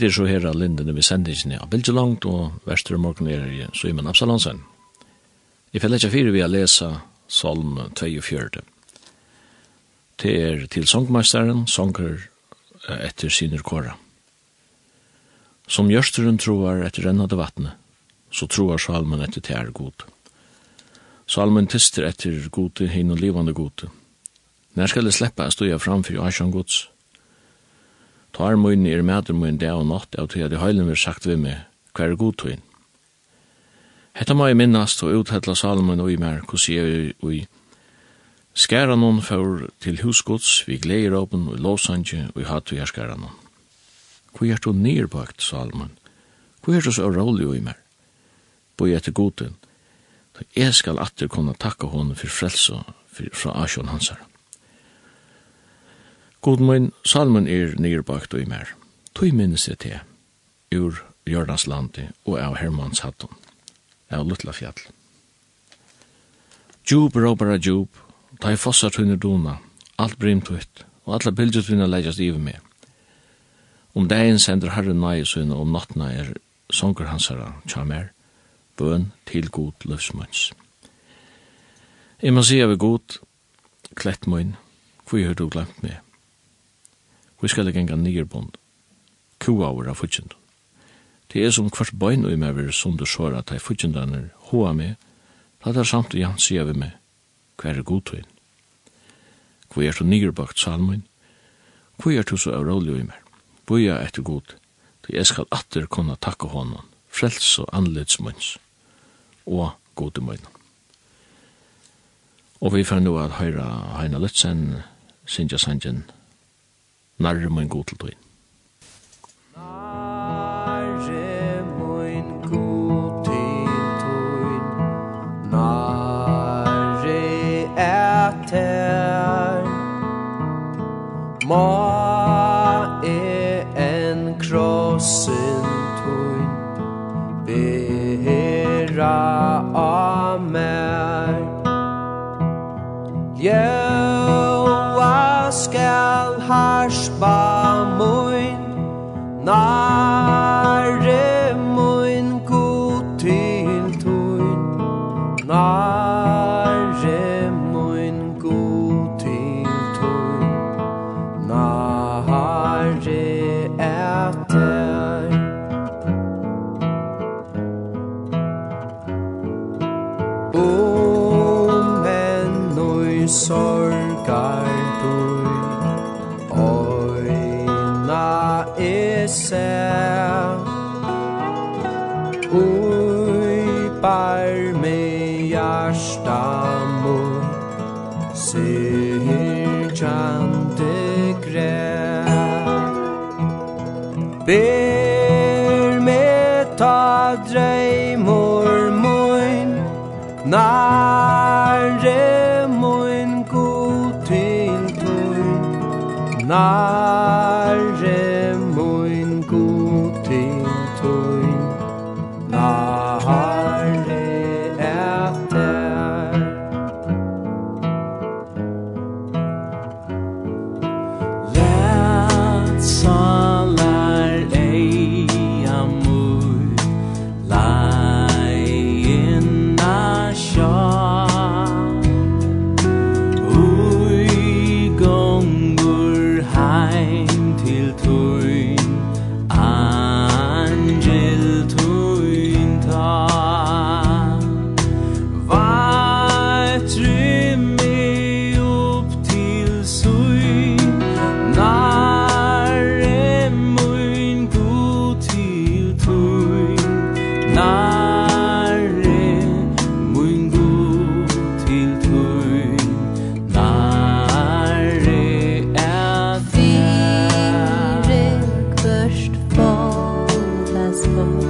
vi er så her av Linden vi sender ikke ned. bildet langt, og verster morgen er i Søymen Absalonsen. I fellet ikke fire vi har lesa Salm 42. Det er til sangmeisteren, sanger etter siner kåra. Som gjørsteren troar etter rennade vattnet, så troar salmen etter tær god. Salmen tister etter gode, hin og livande gode. Når skal det slippe å stå framfyr asjan gods, Tar møyne er mæter møyne det og natt av tida de heilen høylen vil sagt vi med hver god tøyn. Hetta må jeg minnast og uthetla salmen og i mer hos jeg og i skæranon for til husgods vi gleier åpen og lovsange og i hatt og gjerskæranon. Hvor er du nirbakt, salmen? Hvor er du så rolig og i mer? Boi etter godin, så jeg skal atter kunne takke hånden for frelse fra asjon hansar. God min, salmen er nirbakt og i mer. Tøy minnes jeg til, ur Jordans landi og av Hermans hatton, av Lutla fjall. Djup råbara djup, ta i fossar tunne dona, alt brimtøyt, og alla bildjutvinna leidjast iver med. Om dagen sender Herren nai og om nattna er songer hansara tjamer, bøn til god løvsmunns. Jeg må sige av god, klett mun, hvor jeg har du glemt meg. Vi skal genga nyerbund, kua over av futjendun. Det er som kvart bøyn og imever som du sår at de futjendaner hoa med, la det samt igjen sier vi med, hva er godtøyen? Hva er du nyerbakt salmoin? Hva er du så avrålig og imer? Bøya etter god, det jeg skal atter kunne takke hånden, frels og anledsmunns, og godemøynen. Og vi får nå at høyra Heina Lutzen, Sinja Sanjen, nærre min god til tøyen. Nærre min god til tøyen, nærre er tær, ma er en krossen tøyen, bera av mer. Yeah. Lord.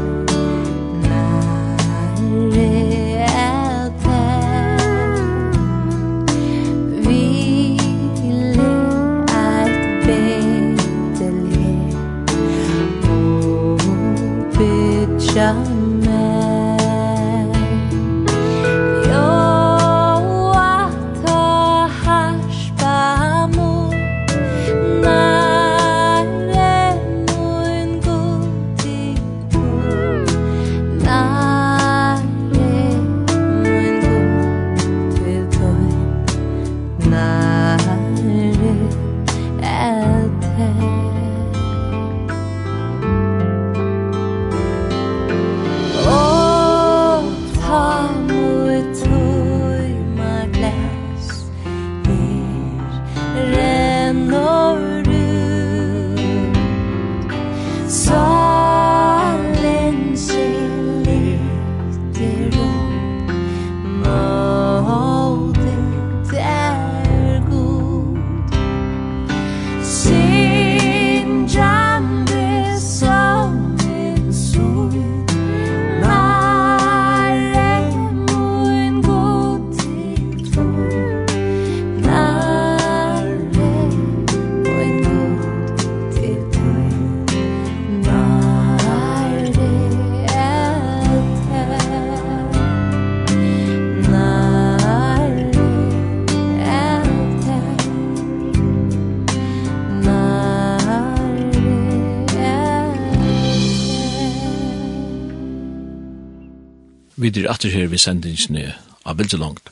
vi er atter her ved sendingsene av veldig langt.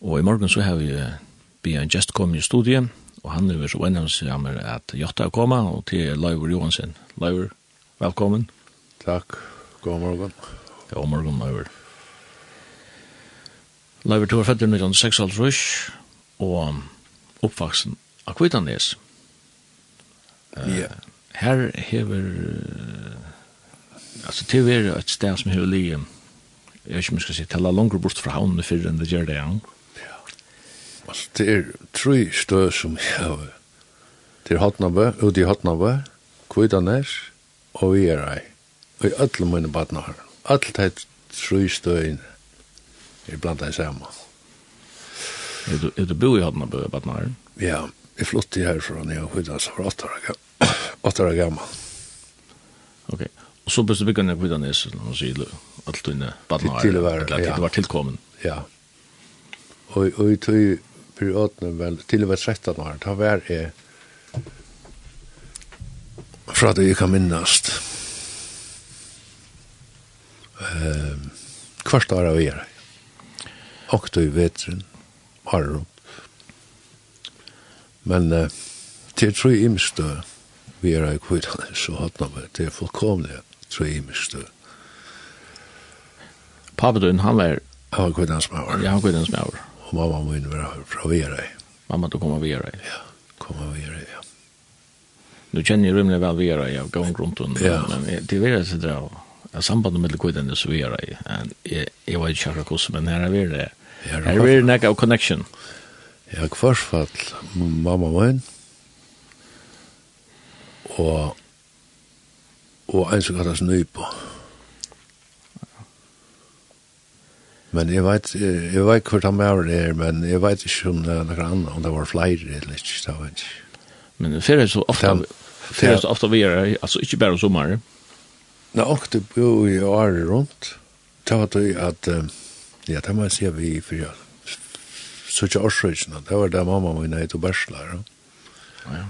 Og i morgen så har vi vi en gjest kommet i studiet, og han er vel så enig som han at Jotta er kommet, og til Leivor Johansen. Leivor, velkommen. Takk, god morgen. God morgen, Leivor. Leivor, du var født i 1956, og oppvaksen av Kvitanes. Ja. Uh, her hever, altså til vi er et sted som hever lige, jeg vet ikke om jeg skal si, tella langer bort fra havnene før enn det gjør det, ja. Ja. Altså, det er tre støy som jeg har. Det er Hotnabø, ute i Hotnabø, Kvidanes og vi er ei. Og i alle mine badna her. Alt de tre støyene er blant de samme. Er du, er du bo i Hotnabø, badnahar? Ja, jeg flyttet herfra når jeg Kvidanes for åtte år gammel. Ok, og så bestemmer ned kvidanes, når man sier det alt dine badnar, til, til var, eller ja. til var tilkommen. Ja. Og, og i tog perioden, vel, til var 13 år, da var jeg fra det jeg kan minnast. Um, kvart år av er. Og tog vetren, Arup. Men uh, til tro imstø, vi er i kvittene, så hatt nå med, det er fullkomlig tro imstø. Mm Pavedun, han var... Han var kvinnans maur. Ja, han kvinnans maur. Og mamma min var fra Verai. Mamma, du kom av Verai. Ja, kom av Verai, ja. Nu kjenner jeg rymlig vel Verai av gang rundt om, ja. men til Verai så det er sambandet med kvinnan er Verai. Jeg var ikke akkurat hvordan, men her er Verai. Her er Verai nekka av connection. Ja, kvarsfall mamma min. Og og en som kallas Nybo. Ja Men jeg vet, jeg vet hvor han er det, men jeg vet ikke om det er noe annet, om det var flere eller ikke, det vet ikke. Men ferie så ofte, ferie så ofte vi er, altså ikke bare om sommeren? Nei, det bo i året rundt. Det var det at, ja, det må jeg si at vi, for ja, så ikke årsrøysene, det var det mamma min er til Bersla, Ja.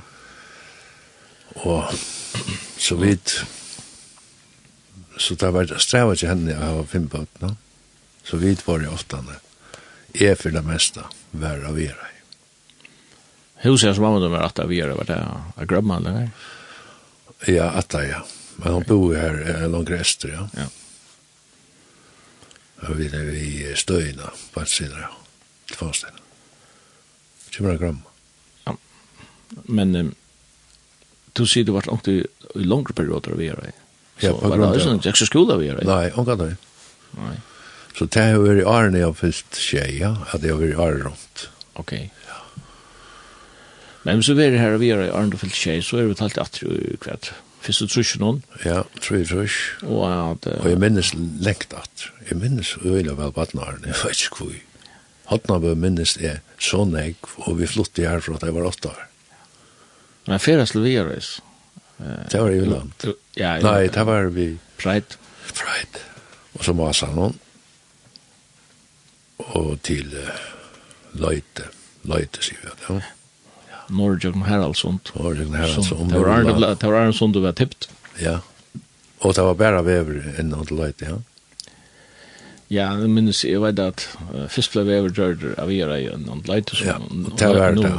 Og så vidt, så det var strevet til henne, jeg har fem på, no? Ja Så vi var det i åttande. Jeg for det meste var av vera. Hus er som mamma var att vi vera, var det av grømma, eller? Ja, att det, ja. Men hon bor ju her långt rester, ja. Ja. Og vi är i støyna, på ett sida, ja. Tvåstein. Kjemmer grømma. Ja. Men um, du sier du var langt i, i langre perioder av vera, ja? Ja, på grunn av det. Så var det ikke skola vera, Nej, hon kan det. Nej. Så det har vært i årene jeg har fyllt skje, ja, at jeg har vært i årene rundt. Ok. Ja. Men hvis vi er her og vi er årene og fyllt skje, så er vi talt at du kvart. Fyrst du trusj noen? Ja, trusj, trusj. Og, at, uh... og jeg minnes lengt at, jeg minnes øyla vel badnaren, jeg vet ikke hvor. Hotnabø minnes jeg så nek, og vi flyttet herfra at jeg var åtta år. Men fyrast til vi er reis? Det var i Villand. Ja, Nei, det var vi... Pride. Pride. Og så masa noen og til Løyte. Løyte, sier vi at, ja. Norrjøgn Haraldsund. Norrjøgn Haraldsund. Det var Arne Blad, det var Arne Arnsund du var tippt. Ja. Og det var bare vever enn til Løyte, ja. Ja, jeg minnes, jeg vet at uh, først ble vever gjør av vi er i innan til Løyte. Ja, det var det.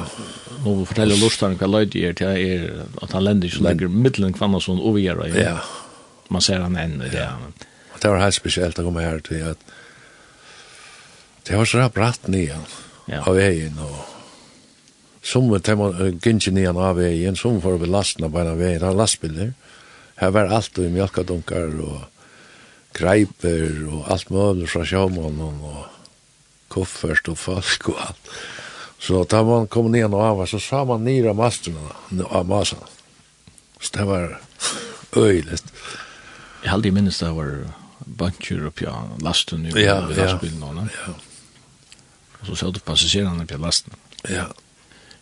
Nå forteller Lorstein hva Løyte er til er at han lender ikke legger middelen Kvannasund og vi er i. Ja. Man ser han enn i det. Det var helt spesielt å komme her til at Det var så bratt nian ja. av veien, og som man gynnsi nian av veien, som får vi belastna på en av veien, av lastbiler. Her var alt og mjölkadunkar og greiper og alt møvner fra sjåmånen og koffert og folk og alt. Så da man kom nian av, så sa man nira masterna, av masan. Så det var øyligt. Jeg halde i minnes det var bankjur oppi av lasten i lastbilen. Ja, ja, ja og så satt passasjerene på lasten. Ja.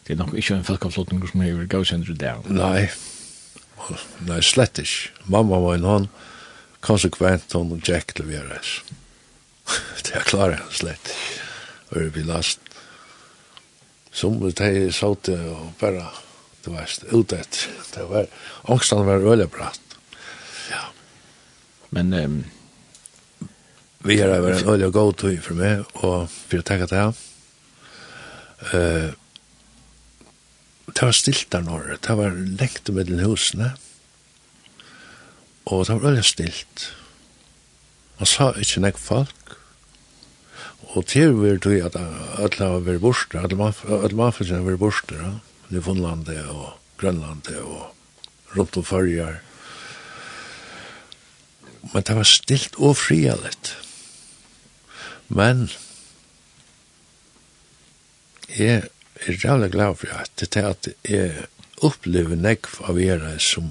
Det er nok ikke en falkavflotning som hever gavsender der. Nei, nei, slett ikke. Mamma var en hånd, konsekvent hon og Jack leveres. det er klare han slett. Og vi last. Som de satt og bare, du veist, utett. Det var, ångstan var øyebrat. Ja. Men, um, vi har vært en øyelig god tøy for meg, og for å tenke til ham. Uh, det var stilt der når, det var lengt mellom husene, og det var øyelig stilt. Man sa ikke nek folk, og til vi tøy at alle har vært borster, alle mafelsene har vært borster, ja. Newfoundlandet og Grønlandet og rundt om førjar. Men det var stilt og frialet. Men jeg er rævlig glad for at det er at jeg opplever nekv av era som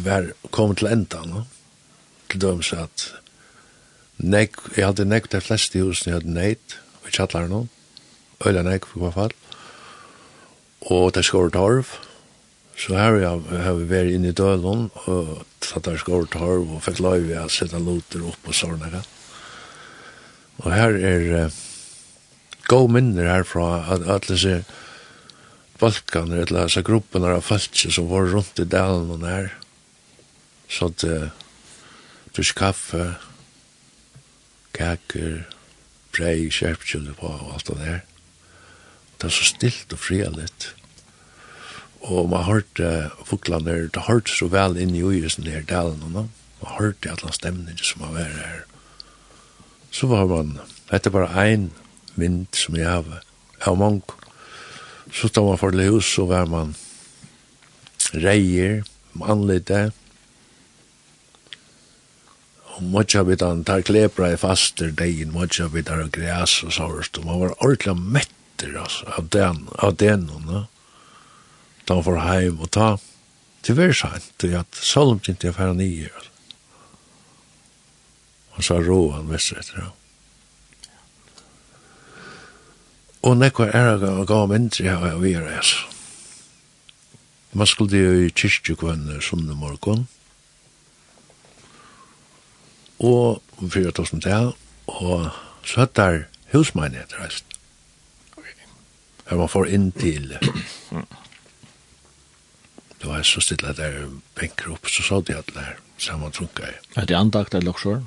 var kommet til enda, nå. til dem så at nekv, jeg hadde nekv de fleste husene jeg hadde neit, og ikke kjattler noen, øyla nekv i hvert fall, og det skår torv, så her har vi vært inne i dølen, og tatt der skår torv, og fikk lov løyve å sette loter opp og sånne, ja. Og her er uh, god minner herfra at alle disse balkene, eller disse gruppene av falske som var rundt i dalen og nær, Så at uh, dus kaffe, kaker, brei, kjærpkjønne på og alt det der. Det er så stilt og frialigt. Og man hørte uh, fuklene, det hørte så vel inn i øyelsen der dalen og nå. Man hørte alle stemninger som var her så var man, dette er bare ein mynd som jeg har, av mange. Så stod man for det hus, så var man reier, anlite, og måtja bitan tar klepra i faster degen, måtja bitan og græs og sårst, og man var ordentlig metter, altså, av den, av den, no? da, ta for heim og ta, til versant, til at solmt ikke er færre nye, altså. Han sa roan, visst etter han. Og nekvar er han gav mindre jeg har vi er hans. Man skulle jo i kyrkjekvann sunne morgon. Og fyrir tås med det, og så hatt der husmeinhet reist. Her man får inn til Det var så stille der benker opp, så sa de at der saman trunka i. Er det andakt eller loksjåren?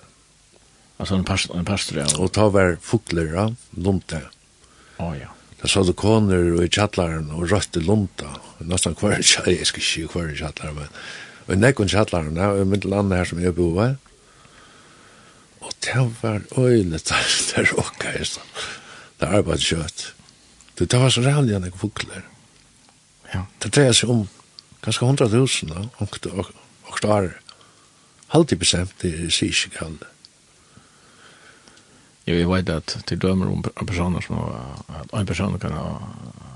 Alltså en pastor, en pastor ja. Och ta var fuglar, ja, lumte. Ja, ja. Det sa du koner i tjattlaren og rødt lunta. lumta. Nästan kvar i kjattlaren, jeg skal ikke kvar i kjattlaren, men og nekken tjattlaren, ja, og mitt land her som jeg bor, og det var øyne der, der åka jeg sa. Det er bare kjøtt. Det, det var så rævlig enn jeg fukler. Ja. Det dreier seg om ganske hundra tusen, ja, og det var halvtid bestemt, det sier ikke kallet. Jo, jeg vet at til dømer om personer som at en person kan ha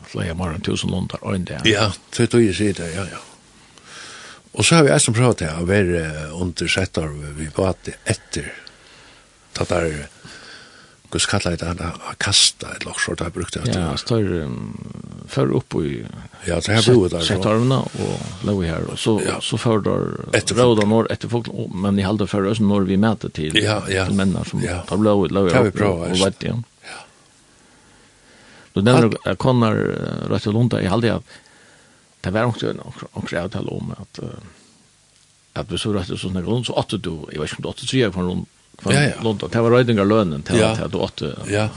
flere mer enn tusen lundar og en dag. Ja, det tror jeg sier det, ja, ja. Og så har vi eisen prøvd til å være under settar vi på at etter det der hos kallar det han kasta et loksor, det brukte brukt det. Ja, han står før opp i ja, det her boet der. Sett armene og lov her, og så, ja. så før der råda når etter folk, men i halde før også når vi møter til, ja, ja. til mennene som ja. tar lov her opp og vet igjen. Ja. Du nevner at Conor Rødt og Lunda, jeg halde jeg, det var også en avtale om at at vi så rett og sånn her rundt, så åtte du, jeg vet ikke om du åtte tre fra rundt, ja, ja. London. Det var røydingar lønnen til ja. at du åtte. Ja.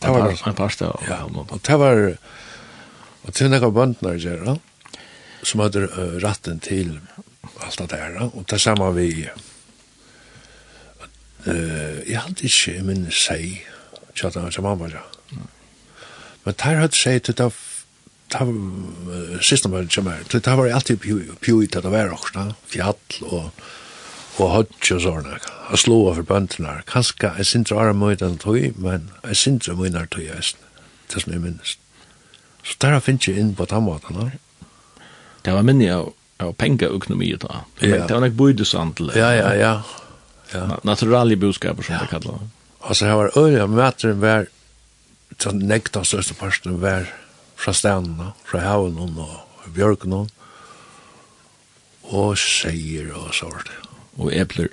Det var en par sted. Ja, og det var og til nekka bøndnar gjerra som hadde uh, ratten til alt det der, og det samme vi Uh, jeg hadde ikke min seg tjata som mamma ja. Men der hadde seg til det var siste møte som er, det var alltid pjui til det var også, fjall og og hodge og sånne, og slå for bøndene. Kanskje jeg synes det var mye den tog, men jeg synes det var mye den tog, det som jeg minnes. Så der finnes jeg inn på den måten. Det var minne av, av pengeøkonomi da. Det var nok bøydesandel. Ja, ja, ja. ja. Naturale budskaper, som ja. det kallet. Altså, jeg var øye av møteren hver, den nekta største parten var fra stenene, fra haven og bjørkene, og seier og sånt og epler.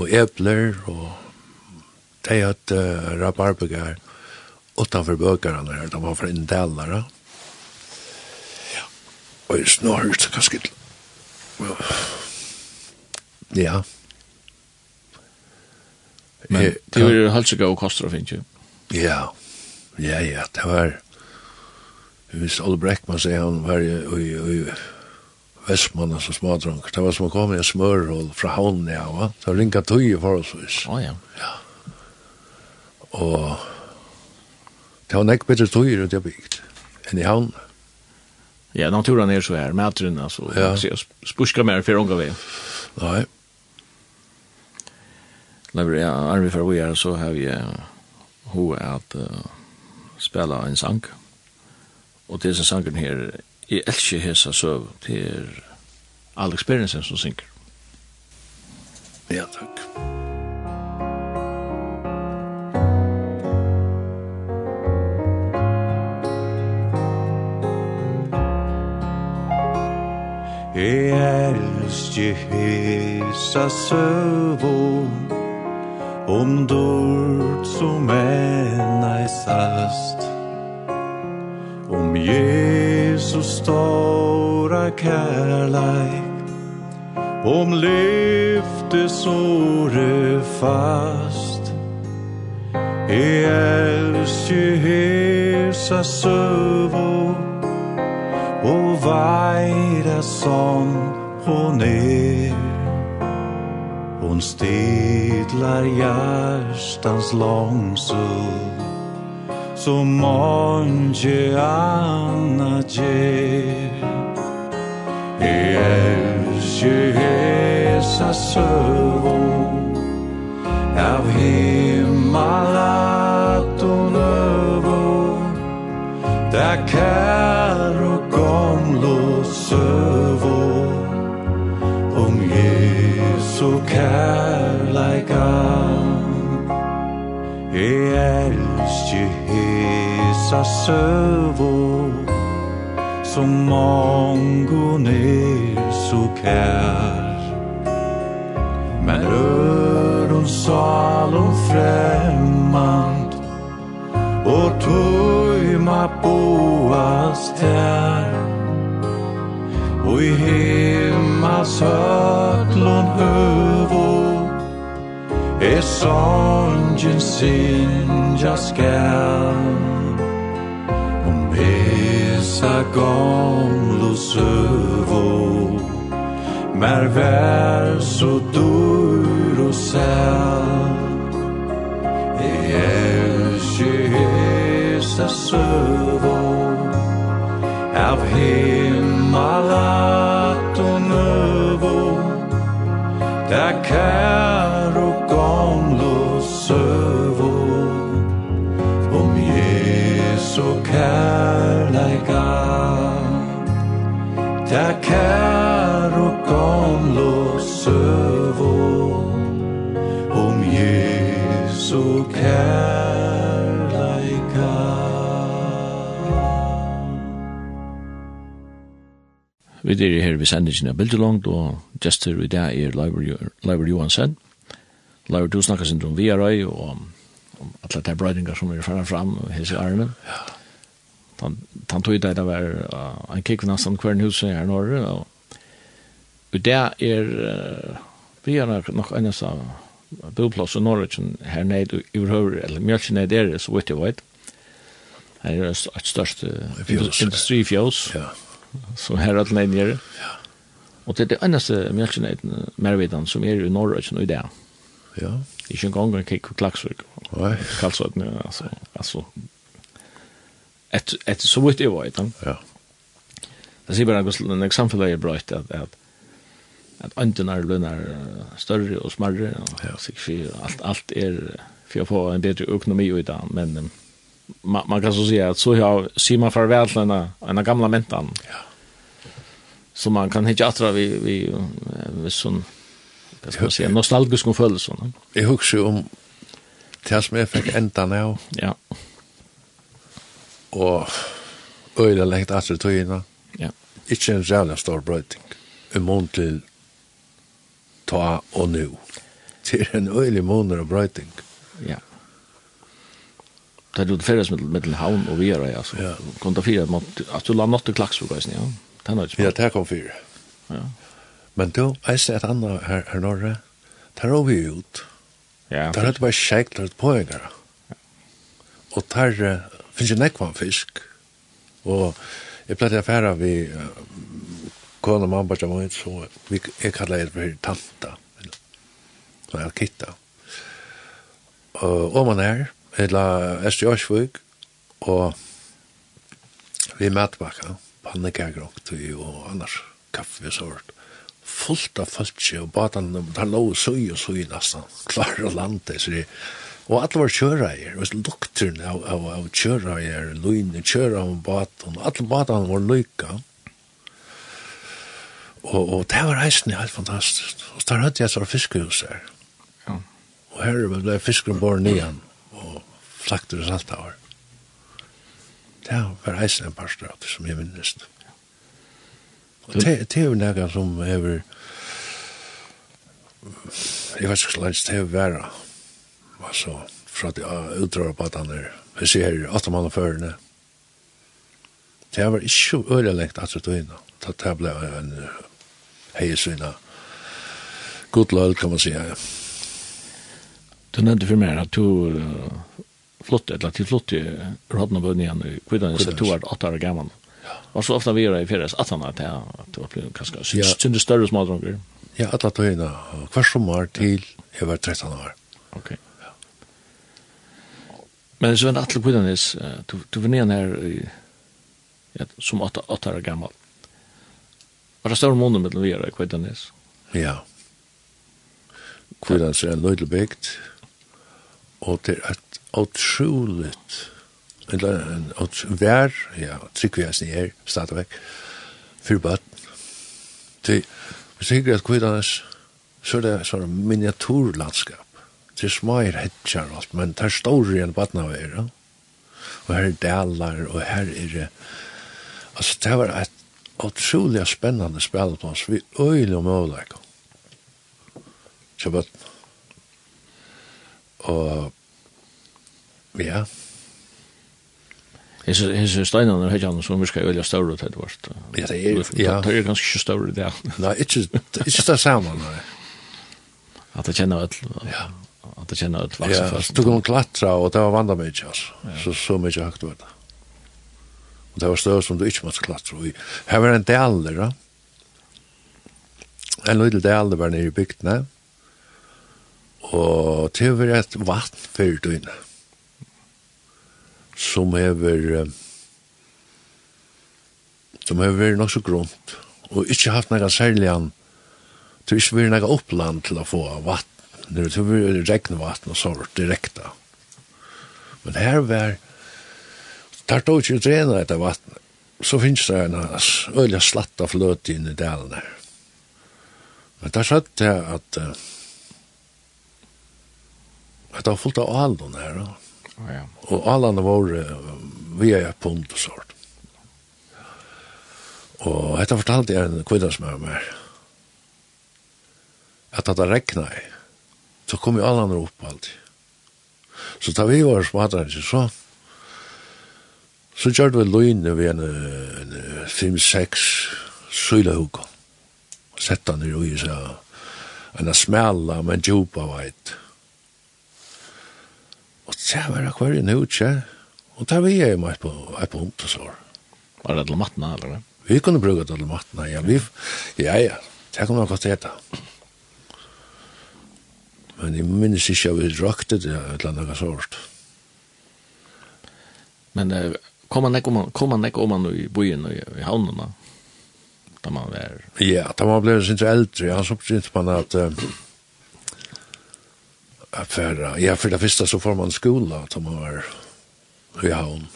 Og epler, og de hatt uh, rabarbegar utanfor bøkerne her, de var fra inndelere. Ja. Og i snart, kanskje til. Ja. Men e, det var halsika og koster å finne. Ja, ja, ja, det var... Hvis Ole Breckman sier han var i, i, i Vestmann, altså smadrunk. Det var som å komme i smørhål fra havnen, ja, va? Det var ringa i forholdsvis. Å, oh, ja. Ja. Og det var nekk bedre tøy rundt jeg bygd enn i havnen. Ja, naturen er så her, mæteren, altså. Ja. Spurska mer for unga vi. Nei. Lever er vi for vi er, så har vi ho at uh, spela en sang. Og til sin sangen her jeg elsker hesa søv til Alex Berensen som synger. Ja, takk. Jeg elsker hesa søvån Om dort som enn ei sast om Jesus stora kärleik om lyfte såre fast. I älskje hesa sövo O vaira som hon er hon stidlar hjärstans långsugg som mange anna ger. Jeg elsker hesa søvn. Av himmelat og nøvå Da kær og gamle søvå Om Jesu kærleikar Jeg elsker hesa søvå Som mongon er så kær. Men røron salon fremmand Og tøyma boas tær. Og i himmas høtlon høvå E songen sinja skall Om esa gamlo sövo Mer vær så dur og sel E elskje hesa sövo Av himmalat og nøvo Da kær Vi er her ved sendingen av Bildelongt, og gestur i dag er Leivur Johansen. Leivur, du snakker sin om VRI, og om alle de brøydingar som er fram fram, hese armen. Han tog i dag det var en kikk nesten hver hus her i Norge, og i dag er vi er nok eneste av boplass i Norge som her nede i Urhøver, eller mjølk nede er det, så vidt jeg vet. Her er et størst industrifjøs. Ja, ja så här att nej nere. Ja. Och det är det endaste mjölknäten mervidan som är i Norröchen och i det. Ja. Ikke en gang en kikk og klaksvik. Nei. Kalsøtene, altså. altså et, et, så vidt jeg var i den. Ja. Det sier bare en samfunnet er bra etter at, at at ønden er lønner større og smarre, og ja. alt, alt er for å få en bedre økonomi i dag, men um, man, man kan så säga att så jag ser man farväl till en här gamla mentan. Ja. Så man kan hitta attra vi, vi, vi sån, vad ska man säga, nostalgisk om födelsen. No? Husker om det som jag fick ända nu. Ja. Och öjla läkt attra togina. Ja. Ikke en jävla stor brøyting. En mån til ta og nu. Det er en øylig måneder av brøyting. Ja. Yeah. Det er jo det färdas med med havn og vi är alltså. Kom til fire, at att du la nått til för ja. Det er har Ja, det kom fyra. Ja. Men du, jeg ser et annet her, her norre. Där er vi ut. Ja. Där har det bara shaklat på en där. Och där finnes jo nekvann fisk. Och jag plädde affärer vi kona mamma bara var inte så vi jag kallar det for tanta. Så jag kitta. Og om man är eller Esti Jørsvøk, og vi møtebakka, pannekagrok, og annars kaffe og sånt. Fullt av fölkje, og badan, der lå søy og søy nesten, klar og lande, så det, og alle var kjøreier, og lukturen av, av, av kjøreier, løyne, kjøreier om badan, og alle badan var lykka. og, og det var reisende helt fantastisk, og der hadde jeg så fiskehus her, Ja. og her ble fiskeren bor nian. mm slakter og saltavar. Det var eisen en par strater som jeg minnes. Og det er jo nega som hever jeg vet ikke slags det er vera altså fra de utdrar på at han er jeg ser her åtta mann og førene det var ikke øyelig lengt at det var det det ble en heiesvina god løl kan man si ja. Du nevnte for meg at du flott, eller til flott i og bønnen igjen, i Kvidanes, to er åtte år gammel. Og så ofte vi er i ferias at han er til at det var blitt ganske synd, synes større smådronger. Ja, at han tog inn hver sommer til jeg var 13 år. Ok. Men så vant Atle Kvidanes, du du var nede her i, ja, som åtte, åtte år gammel. Var det større måneder mellom vi er i Kvidanes? Ja. Kvidanes er en nøydelig bygd, og det er et otroligt eller en vær, ja, tryggvæsen er stadigvæk, for bøtten. Det, hvis jeg at kvidanes, så er det sånn miniaturlandskap. Det er smair hetsjar og alt, men det er store igjen bøtten av er, og her er delar, og her er det, altså det var et otrolig spennende spil på oss, vi øyne og måleik. Så bøtten. Og Ja. Hes hes steinar har han så mycket öliga stora det vart. Ja, det er, ja, det er är ganska stora ja. Nei, ikke, ikke det samma nei. At det kjenner öll. Ja. At det känner öll vaxer fast. Du kunne klatra, og det var vanda mycket alltså. Så så mycket högt var det. Og det var större som du ikke måtte klatra. i. Här var en del där. En liten del var nere i bygden. Och det var et vatten för dynna som hever som hever vært nok så grunt og ikke haft noe særlig an det har ikke vært noe oppland til å få vatten det har vært regnvatten og sort direkte men her var tar tog ikke drena etter vatten så finnes det en øyelig slatt av fløt inn i delen her. Men der satt det at at det var fullt av alden her og Ja. Og alle våre, vi er punt og sånt. Og dette fortalte jeg en kvinne som er med at det regnet i. Så kom jo alle andre opp alltid. Så da vi var smadret ikke så, så gjør vi løgnet ved en, en 5-6 sylehugg. Sett han i roi, så en smella, men djupa veit tja, var det kvar i nu, tja. Og da vi er med på, på hund og sår. Var det til matna, eller? Vi kunne bruke det til mattene, ja. Vi, ja, ja, det kunne nok godt heta. Men jeg minnes ikke at vi drakte det et eller annet sort. Men uh, kom man ikke om, kom man ikke om man i byen og i havnen da? Da man var... Ja, da man ble sin eldre, ja, så begynte man at... Uh, affæra. Ja, for det første så får man skola som var i havn.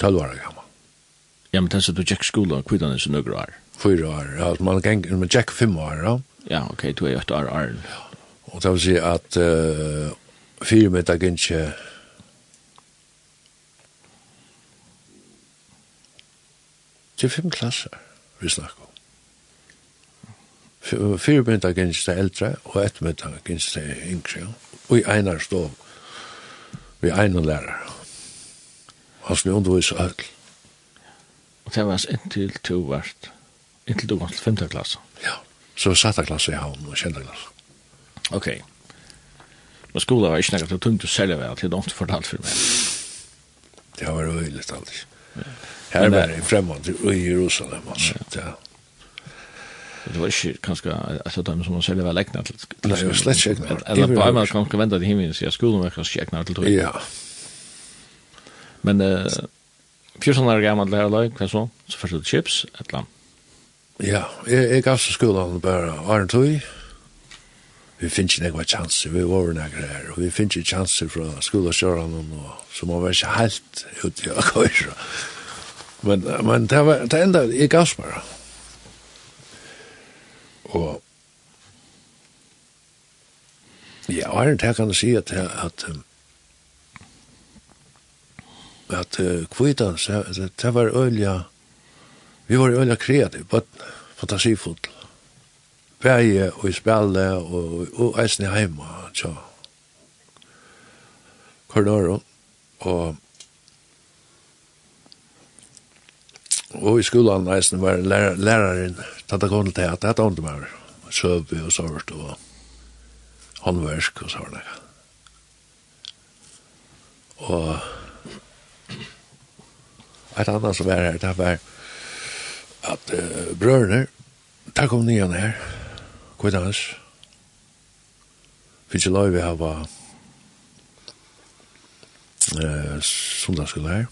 Tolv år gammal. Ja, men tenk så du tjekk skola, kvidan er så nøkker år? Fyra år, ja, man geng, man tjekk fem år, ja. Ja, ok, du er jo et år, år. Og det vil si at uh, fire middag gynnsje til fem klasser, vi snakker fyrmynda gynst det eldre, og ettermynda gynst det yngre, og i einar stå, vi einar lærer. Han som undervis og ødel. Og det var inntil to vart, inntil du var til femte klasse? Ja, så satte klasse i havn og kjente klasse. Ok. Men skola var ikke nekket, det tungt å selge vel, til det er fortalt for meg. Det var jo øyelig, alltid. Her var det fremmed i Jerusalem, altså. Ja. Det var ikke kanskje et av dem som man selv var lekna til. Nei, det var slett ikke ekna. Eller på einmal kan man vente til himmelen og sier skolen var kanskje ekna til tog. Ja. Men uh, fjørsan er gammel lærer løy, hva så? Så først til chips, et eller annet. Ja, jeg, jeg gav så skolen bare Arne Tøy. Vi finner ikke noen chanser, vi var noen her, og vi finner ikke chanser fra skoleskjørene, så må vi ikke helt ut i å køre. Men, men det, var, det enda, jeg gav bare. Og ja, og her kan jeg si at at at kvitan, det var ølja vi var ølja kreativ, but, fantasifull. Bæje og i spille og, og eisen i heima, tja. Kordoron. Og Og i skolan eisen var lærer, læreren tatt akon til at dette ånden meg søvig og sort og håndversk og sånn. Og et annet som var her, det var at uh, brødrene, der kom nyan her, kvittans, fikk ikke lov vi hava uh, sundagsskole her.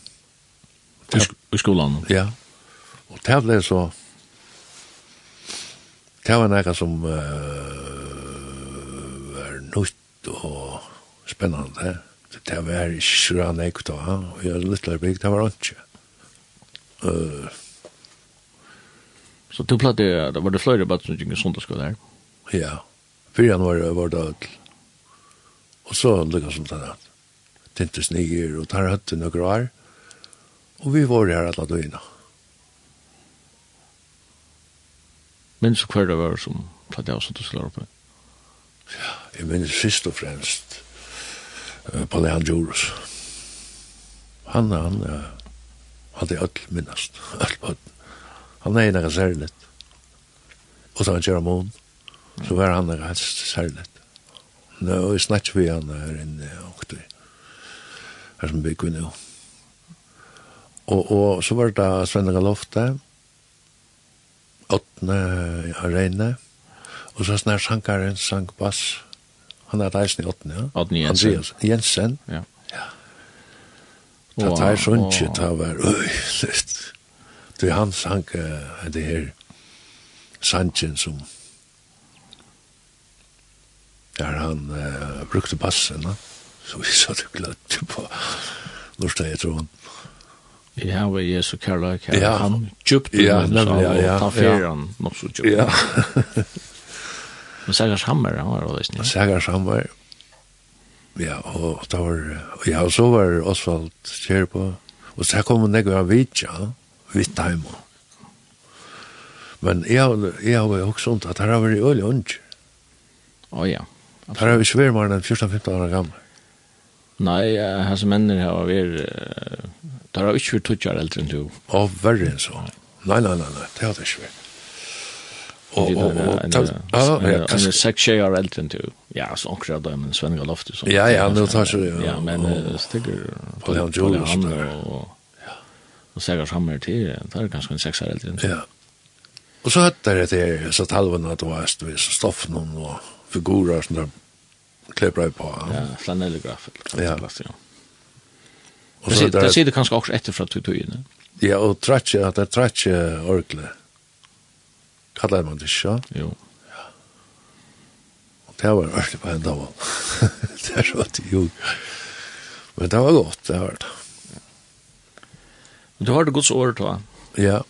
I skolan? Ja. Og det ble så det var noe som uh, var nytt og spennende. Det var ikke så nek da, og jeg er litt lærlig, det var ikke. Uh, så du platt det, var det flere bare som gikk i sundagsskolen her? Ja, fyrir han var, var det alt. Og så lykka som det at tintes niger, og tar høtten og grar, og vi var her alle døgnet. minns hver det var som tatt jeg som du skulle oppe? Ja, jeg minns sist og fremst uh, på Leon Jorus. Han, han, uh, hadde ødel minnast, ødel ødel. Han er enn særlig. Og så han kjører mån, så var han enn helst særlig. Nå, og jeg snakket vi han her inne, og det her som bygger vi nå. Og, og så var det Svendaga Loftet, åttne av Reine. Og så snart sankaren sank bass. Han er reisen i åttende, ja. Åttende Jensen. Andreas Jensen. Ja. ja. Ta tar sånn ikke, ta var øy, litt. Det er han sank uh, det her sanken som der han uh, brukte bassen, da. Så vi satt og gløtte på. Lortet, jeg tror han. Ja, har Jesu kærløk her. Ja. Han djupt ja, ja, ja, ja, ja. ta fyren ja. nok så djupt. Ja. Men Sægars Hammer, han var det ikke? Sægars Hammer, ja, og, da var, ja, og så var Osvald kjær og så kom hun nekva av Vitja, Vittheim. Men jeg, jeg har jo også ont at her har vært øyelig ond. Å ja. Her har vi sværmaren den 14-15 år gamle. Nei, hans mennene har vært Det har ikke vært tøtjar eldre enn du. Å, verre enn så. Nei, nei, nei, nei, det har det ikke vært. Og, og, og, han er seks tjejer eldre enn du. Ja, så anker jeg da, men Sven Galofti. Ja, ja, nå tar så, ja. Ja, uh, stikker Paul Julius. Og, og Segars Hammer til, det er ganske en seks år eldre enn du. Ja. Og så hette det til så talven at det var estvis og stoffen og figurer som der, klipper jeg på. Ja, flanellegraf. Ja. Ja. Och så där ser det kanske också etter fra tutojen. Ja, och tratje at det tratje orkle. Kallar man det ja? Jo. Ja. Och det var orkle på en dag. det är så att jo. Men det var godt, det var det. Du har det Guds ord då. Ja.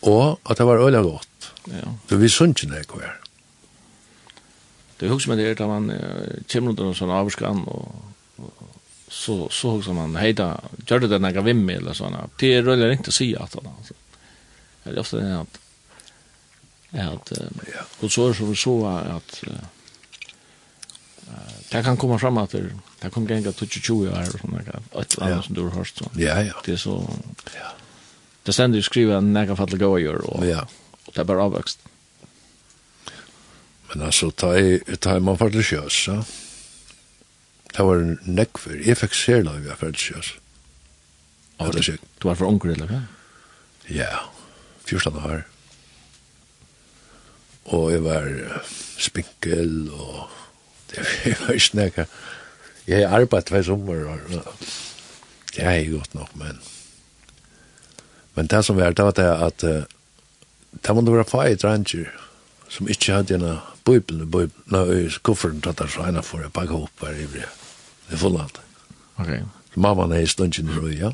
Och att det var öliga godt. Ja. For vi sunn ikke det kvar. Det er också med det da man kommer under en sånn avskan och så så som man hejda körde den några vimmel eller såna. Det rullar inte sig att han alltså. Jag löste det att att och så så så att det kan komma fram att det kan gänga 20 år och såna där. Ett annat som du har hört så. Ja ja. Det är så ja. Det sen du skriver nega fall gå gör och ja. Och det bara avväxt. Men alltså ta i ta man faktiskt körs så. Det var en nekver. Jeg fikk særløy i Afghanistan. Og det skjøk. Du var for unger, eller hva? Ja, 14 år. Og jeg var spinkel, og det var ikke nekka. Jeg har arbeidt hver sommer, og det er ikke godt nok, men... Men det som var, det var det at det måtte være fag i dranger, som ikke hadde en bøybel, bøybel, nei, kufferen tatt der, så ena for jeg pakket opp her i brev. Det er alt. Ok. Så mamma er i stundin i røy, ja.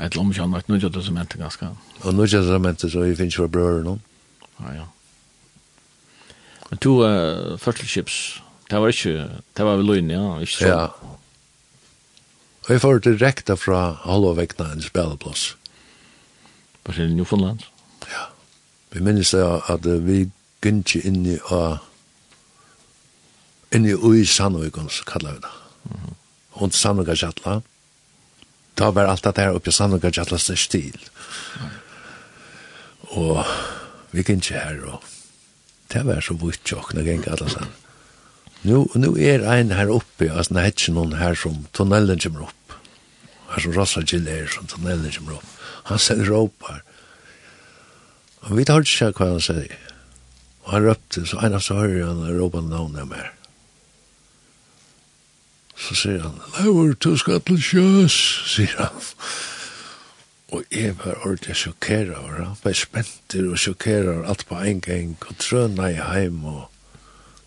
Et lomme kjann vart nudja testamentet ganske. Og nudja testamentet så jeg finnes for brøren nå. Ja, ja. Men to uh, fertilships, det var ikke, det var vel løgn, ja, ikke så. Ja. Og jeg får direkte fra halvåvekna en spilleplass. På sin Newfoundland? Ja. Vi minnes det at vi gynnt inn i uh, inn i ui Sandvikon, så kallar vi det. Mm -hmm. Und Sandvika Kjattla, da var alt det her oppi i Sandvika Kjattla stil. Mm. Og vi gikk ikke her, og det var så vitt tjokk, når gikk alle sammen. Nu, nu er ein her oppe, altså det er ikke noen her som tunnelen kommer opp. Her som Rossa Gill er som tunnelen kommer opp. Han sender opp her. Og vi tar ikke hva han sier. Og han røpte, så en av så hører han råpa navnet mer. Så sier han, Lever, du skal til sjøs, sier han. Og jeg var ordentlig sjokkeret over han. Bare spenter og sjokkeret over alt på en gang. Og trøna i heim og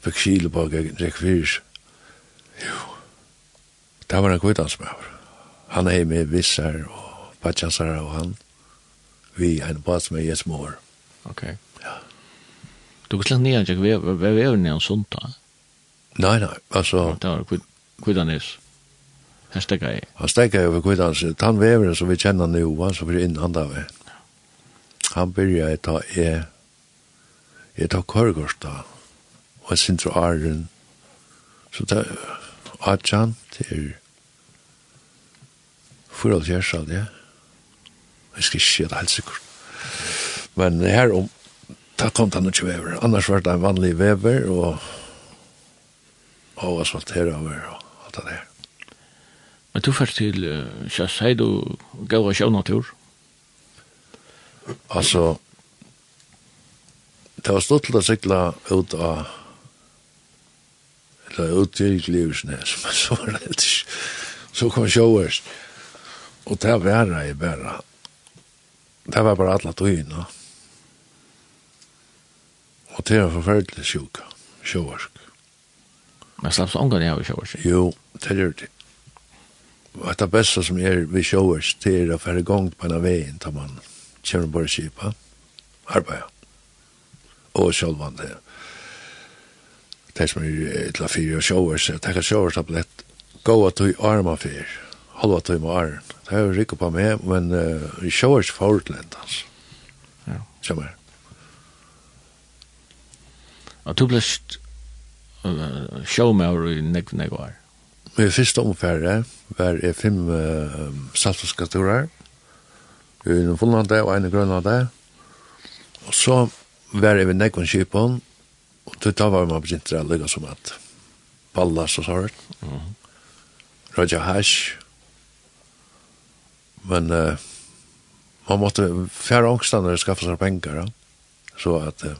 fikk kile bak en fyrs. Jo, det var en kvittansmøver. Han er med visser og patjansar og han. Vi er en pass med smår. Ok. Ja. Du kan slett nye, jeg vet, vi er nede en sånt da. Nei, nei, altså... Det var kvitt Kvidanes. Her stekker jeg. Han stekker jeg over Kvidanes. Han veveren som vi kjenner nå, han som blir inn andre vei. Han begynner jeg ta e. jeg tar kørgård da, og jeg synes jo æren. Så det er atjan til for alt ja. Jeg skal ikke si det helt sikkert. Men her om, da kom det ikke vever. Annars var det en vanlig vever, og og asfaltera over og hatt det. Men du først til uh, Kjass, hei du gav av sjøvnatur? Altså, det var stått til å sykla ut av eller ut til Livsnes, men så var det ikke. Så kom sjøvers. Og det var jeg bare. Det var bare alle togene. Og det var forferdelig sjuk, sjøversk. Men slapp så omgående jeg har kjørt. Jo, det gjør det. Og det beste som er vi kjøvers, det er å fære gang på en av veien da man kommer på skipa, arbeid. Og sjølvan det. Det som er til å fyre og kjører seg, det kan kjører tablett. Gå at du armer fyr, halva tøy med arm. Det er jo rikket på meg, men uh, kjører forutlendt, altså. Ja. Kjører. Og du ble uh, showmaur i nekv nekv år. Min første omfærre var jeg fem uh, saltoskaturer, en fullnande og en grønlande, og så var jeg ved nekvn kjipen, og til da var man begynt å lykke som at ballas og sånt, mm -hmm. Raja Hash, men uh, man måtte fjerde ångstene skaffe seg penger, ja. så at uh,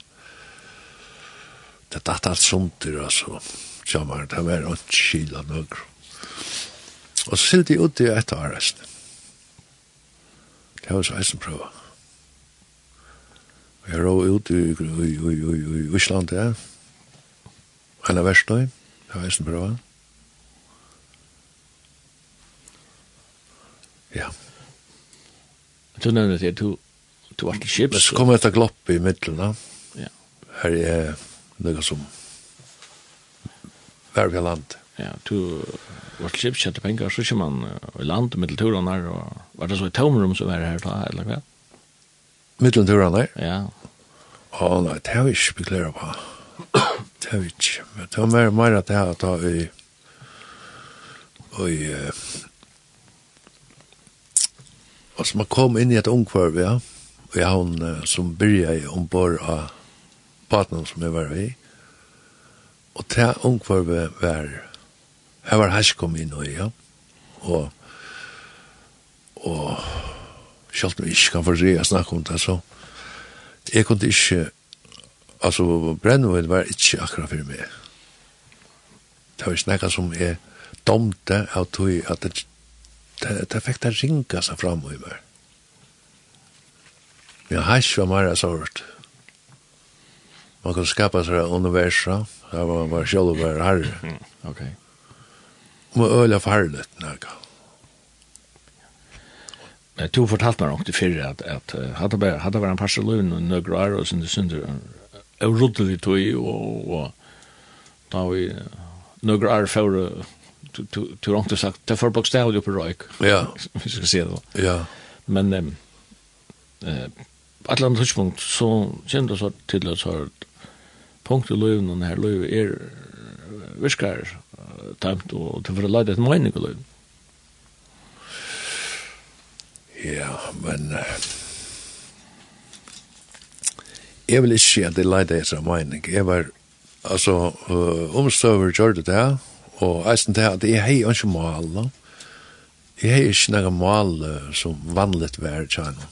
det datt alt sunter, altså, jammer, det var en kila nøkker. Og så silt jeg ut i et av resten. Det var så eisen prøva. Og jeg rå ut i Island, ja. En av verstøy, det var eisen prøva. Ja. Du nevner det, du, du var til skips. Så kom jeg til glopp i middelen, da. Ja. Her er noe som var ved land. Ja, du var til kjipt kjente penger, så kommer man uh, i land med turen her, og var det så i tomrum som var her da, eller hva? Mittelen turen her? Ja. Å, nei, det har vi ikke beklager på. Det har vi ikke. Men det var mer mer at det har tatt i og i altså man kom inn i et ungkvarv, ja, og jeg har hun som byrja i ombord av partneren som jeg var i. Og det ungvarve var, her var haskom inn og ja. Og, og selv om jeg ikke kan få forstå jeg snakke om det, så jeg kunne ikke, altså brennvinn var ikke akkurat for meg. Det var snakka som jeg domte av tog at det, det, det fikk det ringa seg fram i meg. Men hash var mer sårt. Mm man kan skapa sig universa, där man var själv var herre. Mm. Okej. Okay. Och öla farligt några. Men du fortalt mig också förr att att hade bara hade varit en parselun och några år och sen det synder og roddeligt tog og, og da vi några er före du har inte sagt det er for bokstavlig på røyk. Ja. Vi skal se det. Ja. Men eh annet tidspunkt så kändes så til at så punkt i løven, og her løven er virkar tamt, og til for å lade et mening i løven. Ja, men... uh, Jeg vil ikke si at jeg leide etter mening. Jeg var, altså, uh, omstøver gjør det der og eisen det at jeg har ikke mål da. Jeg har ikke noe mål uh, som vanligt vær, tjano.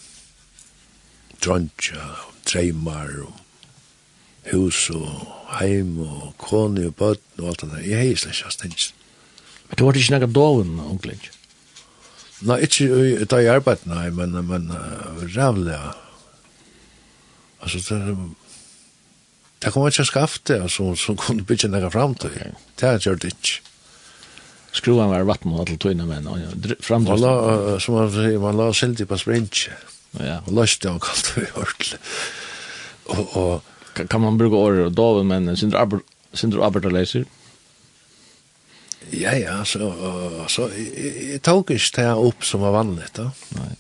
Drøntja, treimar, og hus og heim og kone og bøtten og alt det der. Jeg hei slett ikke stens. Men du var ikke nægget doven, onkel, ikke? Nei, ikke i da jeg arbeid, nei, men, men uh, rævlig. ja. Altså, det, det kom ikke skafte, altså, som kunne bygge nægget framtid. Okay. Det har jeg gjort ikke. Skruan var vatten og alle tøyna menn, og framdrøst. La, som man sier, man la sildi på sprintje. Ja. Og løste han kalt vi ordentlig. Og, og kan man bruka år och då men syndra arbet syndra arbetarläser. Ja ja, så så jag tog inte det upp som var vanligt då. Nej.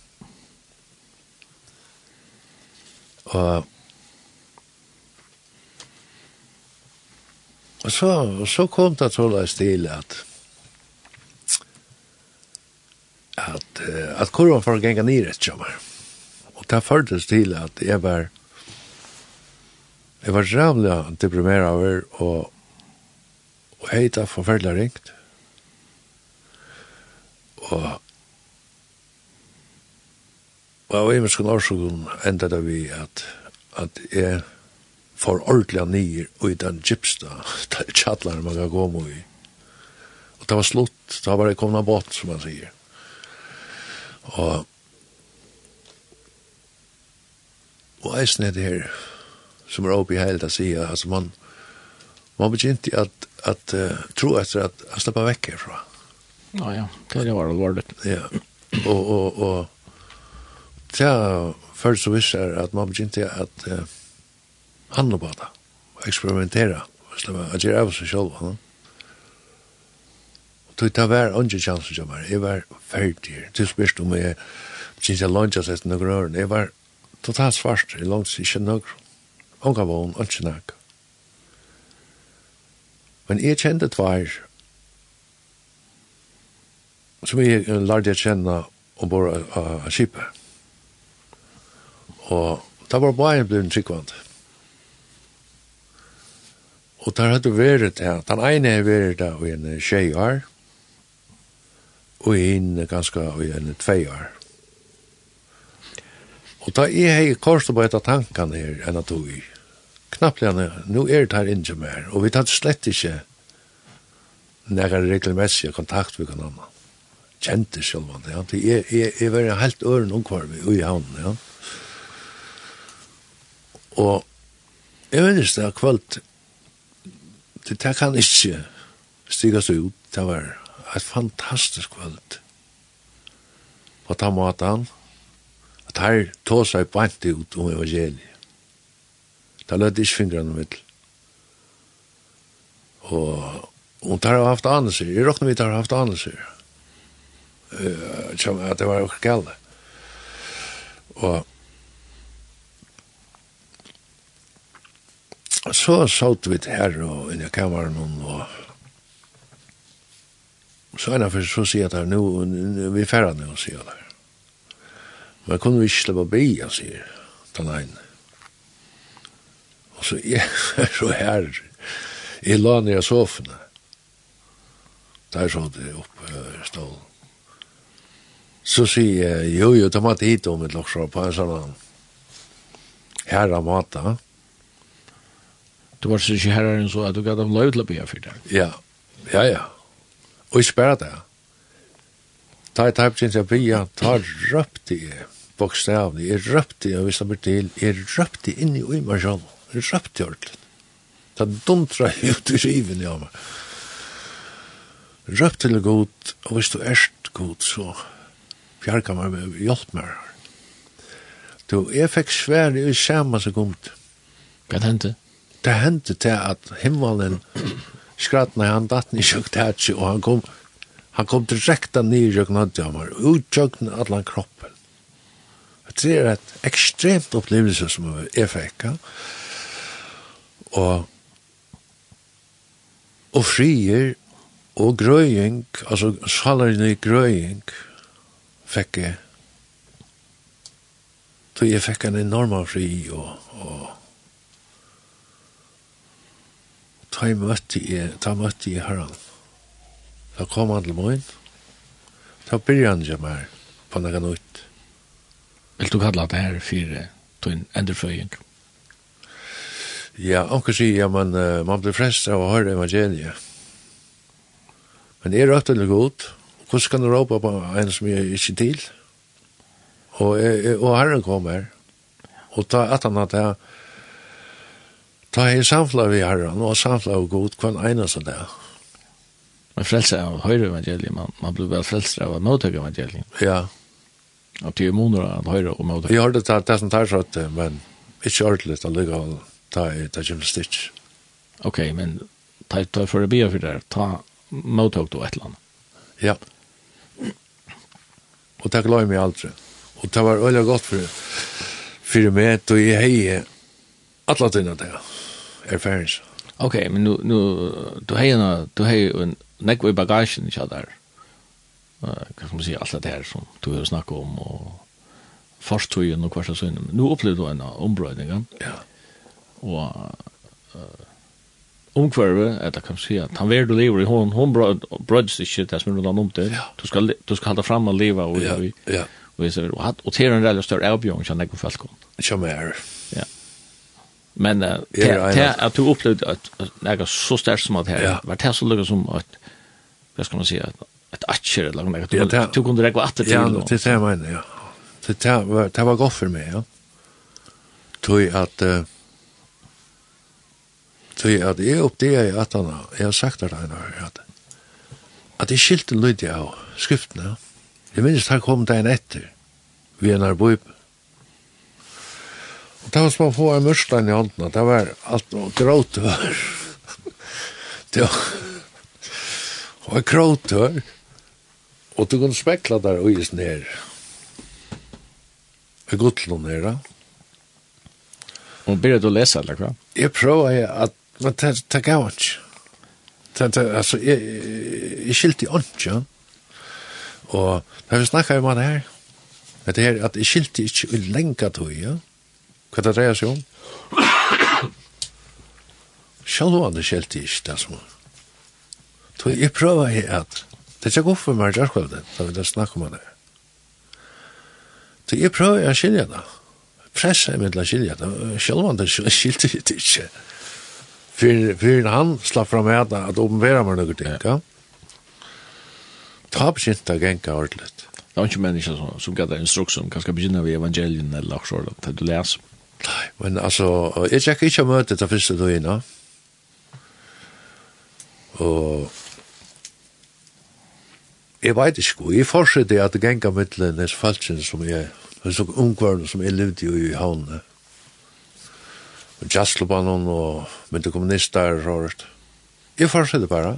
Och Och så så kom det så till att att att kurvan får gänga ner ett Och där fördes till att jag var Jeg var rævlig deprimeret over, og, og jeg er forferdelig ringt. Og Og av imenskene årsøkken enda det vi at, at jeg får ordentlig nyer i den gypsta tjattler man kan gå med i. Og det var slutt, det var bare komna båt, som man sier. Og og eisen er det her, som er oppe i hele tiden sier, altså man, man begynte at, at uh, tro etter at jeg slipper vekk herfra. Ja, ja, det var alvorlig. Ja, og, og, og det først så viser at man begynte at uh, handle på det, og eksperimentere, eksperimentera, slipper, at jeg av seg selv, no? Tog det var andre sjanser til meg, Jeg var ferdig. Til spørst om jeg synes jeg lønner seg til noen røren. Jeg var totalt svart. Jeg langt ikke noen unga vogn, ikke nok. Men jeg kjente tvær som jeg lærte jeg kjenne ombord av skipet. Og da var bare en blivende tryggvand. Og der hadde vært det, den ene hadde vært det i en tjej år, og en ganske i en tvei år. Og da jeg har kors på et av tankene her enn at du er, knappliga, nå er det her ikke mer, og vi tar slett ikke nægare regelmessige kontakt vi kan anna. Kjente det, ja. Det er, er, er vært helt øren omkvar vi ui havnen, ja. Og jeg vet ikke det er kvalt, det, det kan ikke stigast ut, det var et fantastisk kvalt. På ta måten, at her tås seg bant ut om evangeliet Da lødde ikke fingrene mitt. Og hun tar har haft anelser. Jeg råkner vi tar har haft anelser. Som at det var jo gale. Og så satt vi her og inn i kameran og så er det for så sier jeg at nu, vi er ferdig nå, sier jeg der. Men kunne vi ikke slippe bi, sier den ene. Og så jeg er så her. Jeg la ned av sofene. Der så det opp stål. Så sier jeg, jo, jo, de måtte hit om et lokser på en sånn herre mata. Du var så ikke herre enn så at du gav dem lov til å bli for det. Ja, ja, ja. Og jeg spør det. Ta i taipen til å bli, ta røpte jeg bokstavene, jeg røpte jeg, hvis det blir til, jeg røpte inn i uimasjonen røpt røpte ordentlig. Det dundra ut i skiven, ja, men. Røpt til god, og hvis du erst god, så fjarka meg, med hjelp meg. Du, jeg fikk svær i samme sekund. Hva hendte? Det hendte til at himmelen skratna han datten i sjukt hatsi, og han kom, han kom direkta ned i sjukt hatsi, han var utjøkna allan kroppen. Det er et ekstremt opplevelse som jeg fikk, ja og og frier og grøying, altså salarne grøying, fikk jeg. Så jeg fikk en enorm fri, og, og ta i møtte jeg, ta møtte jeg herren. Da kom han til morgen, ta byrja han ikke mer på noe nytt. Vil du kalla det her for en enderføying? Ja. Ja, anker sier, ja, man, uh, man blir frest av å høre evangeliet. Men det er rett eller godt. hvordan kan du råpe på en som er ikke til? Og, er, og Herren kommer, og ta at han at jeg, ta i samfla vi Herren, og samfla av god, hva en eneste det er. Men frelse av høyre evangeliet, man, man blir vel frelst av å mottøke evangeliet. Ja. Og til måneder av høyre og mottøke. Jeg har det tatt det som tar sånn, men ikke ordentlig, det ligger alle ta ta kjønner stitch. Ok, men ta ta for å bia for det, ta mottok du et eller annet. Ja. Og det glad meg aldri. Og det var veldig godt for, for meg, og jeg heier alle tiden det, erfarings. Ok, men nu, nu, du heier du heier en nekve i bagasjen, ikke der? Uh, hva skal man si, alt det her som du har snakket om, og farstøyen og hva slags så Men Nu opplevde du en ombrøydning, ja? Ja og uh, omkvarve, eller kan man si at han värd du lever i hon, hon brødst ikke det som er rundan om det. Du ska, du skal hålla fram og leva og ja, ja. Og, och, og, og, og til en relevant større avbjørn kjenner jeg på följa. Som mer. Ja. Men uh, det at du opplevde at att något så starkt som att här, var det så lukket som at, hva skal man si, at et atcher eller noe, du ja, du kunne att atter til. Ja, det er det jeg mener, ja. Det var godt for meg, ja. Tog att, Tui at jeg oppdea at han jeg har sagt det ene her, at, at jeg skilte lydde av skriftene. Jeg minnes han kom dagen etter, vi en her bøyb. Og det var som å få en mørslein i hånden, det var alt noe gråtør. det var, og en gråtør, og du kunne spekla der og is ned. Jeg guttlån ned da. Og begynner du å lese, eller hva? Jeg prøver at Det det gav han ikke. Det det altså jeg jeg skilte ikke. Og da vi snakket om det her, at det her at jeg skilte ikke i lenge tog, ja. Hva det dreier seg om? Sjølv om det skilte ikke det som. Tog jeg prøver jeg at det er ikke godt for meg i det da vi da snakker om det. Så jeg prøver jeg å skilje det. Pressa jeg med til å skilje det. Sjølv om det skilte ikke för för han slapp fram här att uppenbara man något tänka. Ja. Tapp shit där gänka ordligt. Det är inte människor som, som gav instruktion som kanske begynner vid evangelien eller sådant, det du läser. Nej, men alltså, jag tjekkar inte mötet av första dagen. Og jeg vet ikke, hvor, jeg fortsetter at det gengar mittelen er falskjen som jeg, så ungvarn som jeg levde jo i havnet jazzklubbanen og mynte kommunister og sånt. Jeg fortsetter bare.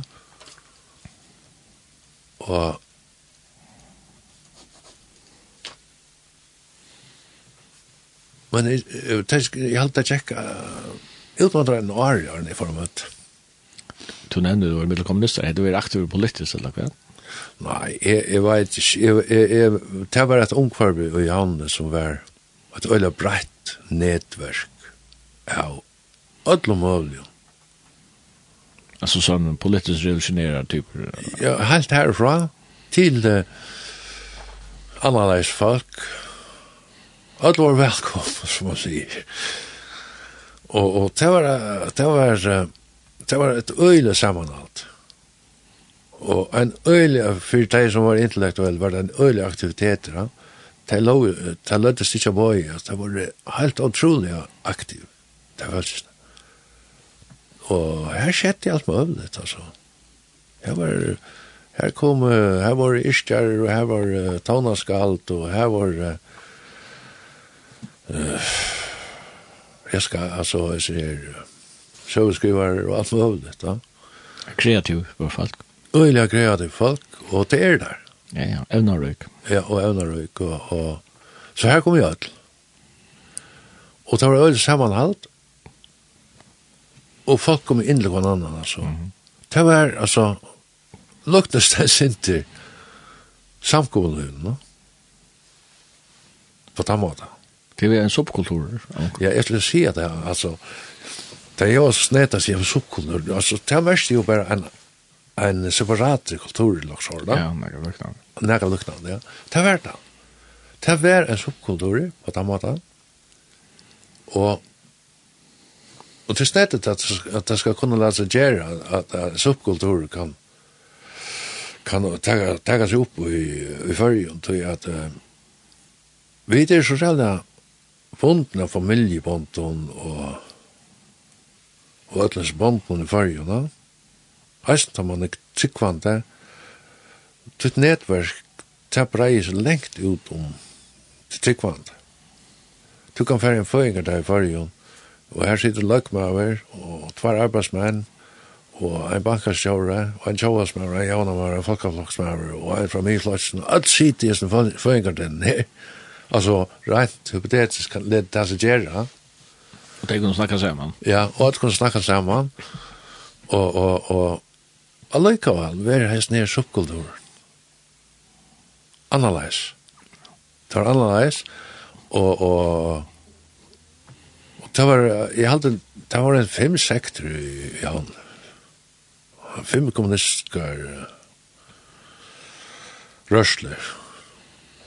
Og Men jeg, jeg, jeg halte å tjekke utvandrer en år i årene i form av Du nevner du var middelkommunister, er du vært aktiv politisk eller hva? Nei, jeg, jeg vet ikke. Jeg, jeg, jeg, det var et ungkvarby i Janne som var et øyla brett nedverk av öllum möjliga. Alltså sån politisk revolutionär typ. Ja, helt härifrån till uh, annorledes folk. Alla var välkomna, som man säger. Och, och det var, det var, det var et öjle sammanhalt. Och en öjle, for de som var intellektuell, var det en öjle aktiviteter. Ja? De lå, det lødde det låg, det var helt låg, det det det var just. Og her skjedde alt mulig, altså. Her var, her kom, her var iskjær, og her var uh, taunaskalt, og her var, uh, uh, jeg skal, altså, jeg ser, søveskriver og alt mulig, da. Kreativ, var folk. Øyla kreativ folk, og det er der. Ja, ja, evnarøyk. Ja, og evnarøyk, og, og, så her kom jeg alt. Og det var øyla sammanhalt, og folk kom inn til hver annan, altså. Mm -hmm. Det var, altså, luktes det sinter samkommunhøyden, no? På den måten. Det er en subkultur. Ja, jeg skulle si at det, altså, det er jo snedda seg av subkultur, altså, det mest jo bare en, en separat kultur, liksom, da? Ja, nekka luknande. Nekka luknande, ja. Det var det. Det var en subkultur, på den måten. Og Och til snettet at, at det ska kunna läsa gärna at, at subkultur kan kan ta ta sig upp i i förrjun till at uh, vi det är så själva av familjebondon og og allens bonden i förrjun va Hast ta man ikke tryggvande ditt nätverk ta brei så lengt ut om til tryggvande. Du kan fære en føringer der i førrjun, Og her sitter løgmaver og tvar arbeidsmenn og ein bankastjóra og ein tjóasmaver og ein jánamaver og ein folkaflokksmaver og ein fra Myrslotsen og alt sitter i sin føyngarden her. Altså, rent hypotetisk kan det det seg gjør, Og det kunne snakka saman. Ja, og det kunne snakka saman. Og, og, og allikevel, vi er hans nere subkulturen. Analyze. Det var analyze, og, og det var, jeg halte, det var en fem sektor i, i han. Fem kommunistiske rørsler.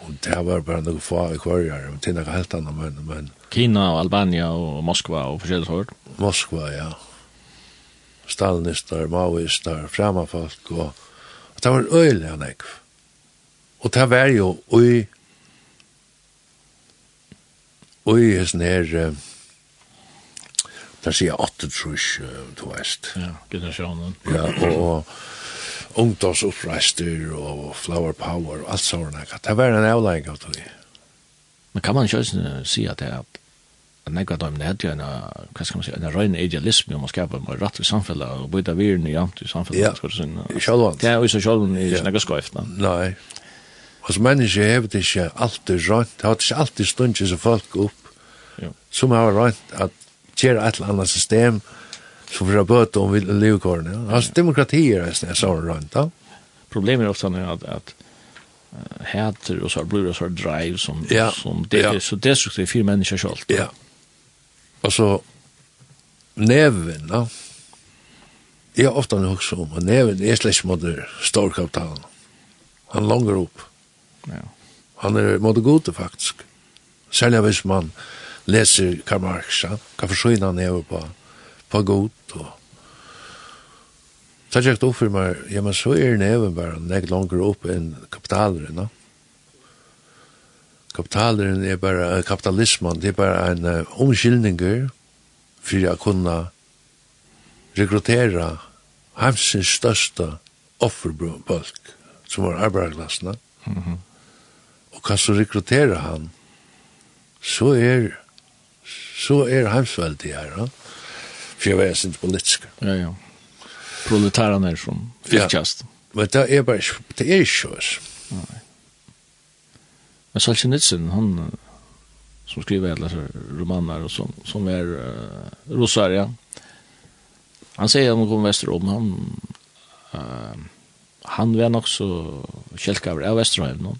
Og det var bare noen få i kvarjar, men det er noe helt annet, men, men... Kina og Albania og Moskva og forskjellig hård. Moskva, ja. Stalinister, Maoister, fremafolk, og, og det var øyelig han ekv. Og det var jo i... Og i hessen her... Uh, der sier 8 trus, du veist. Ja, generasjonen. Ja, og, og ungdomsoppreistur og flower power og alt sånn. Det var en avlegg av det. Men kan man ikke også si at det er at nekva dem det er en, hva skal man si, en røyne idealisme om å skapa en rett i samfunnet og byta viren i jamt i samfunnet. Ja, sjálvand. Det er jo så sjálvand i snakka skoift. Nei. Altså mennesker hever det ikke alltid rønt, det har ikke alltid stundt seg folk opp som har rønt at gjør et eller annet system som får bøte om livkårene. Ja. Altså demokrati er det, jeg sa det. Ja. Problemet er ofte at, at hater och så blir det så drive som ja, som det ja. är så destruktivt för människor själv. Ja. Och så neven, ja. Jag ofta nu också om att neven är slash moder stor kapital. Han långar upp. Ja. Han är moder gode faktiskt. Sälja vis man leser Karl Marx, hva forsøgna han er på, på god, og Så jeg tog for meg, ja, men så er neven bare nek langer opp enn kapitaleren, da. Kapitaleren er bare, kapitalismen, det er bare en uh, omskyldninger for å kunne rekruttere hemsens største offerbølg, som var arbeiderklassene. Mm -hmm. Og hva så rekrutterer han, så er så er heimsveldig her, ja. For jeg vet ikke politisk. Ja, ja. Proletaren er som fyrtjast. Ja. Men det er bare, det er ikke oss. Men Solzhenitsyn, han som skriver alla så romaner och som, som är uh, russar, ja. Han säger om han kom Västerom, han, uh, han var nog så kälkavare av Västerom, någon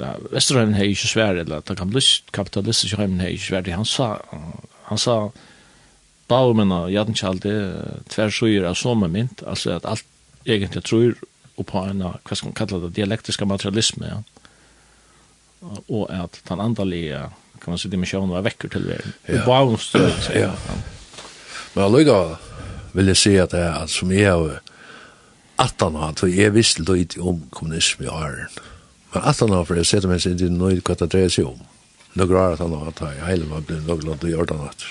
da Vesterheim har ikke svær, eller da kapitalistiske heimen har ikke svær, han sa, han sa, Baumen og Jadnkjaldi, tversøyer av som mynt, altså at alt egentlig tror på en, hva skal man kalla det, dialektiska materialisme, ja. og at den andalige, kan man si, dimensjonen var vekker til verden. Ja. Baumen støt. Ja. ja. Men allukka vil jeg si at, det, at som jeg har 18 år, jeg visste litt om kommunisme i åren, Men at han har for det sätter meg sin inte nöjd hva det dreier seg om. Några år at han har tatt tagit hela var blev någorlunda i ordan att.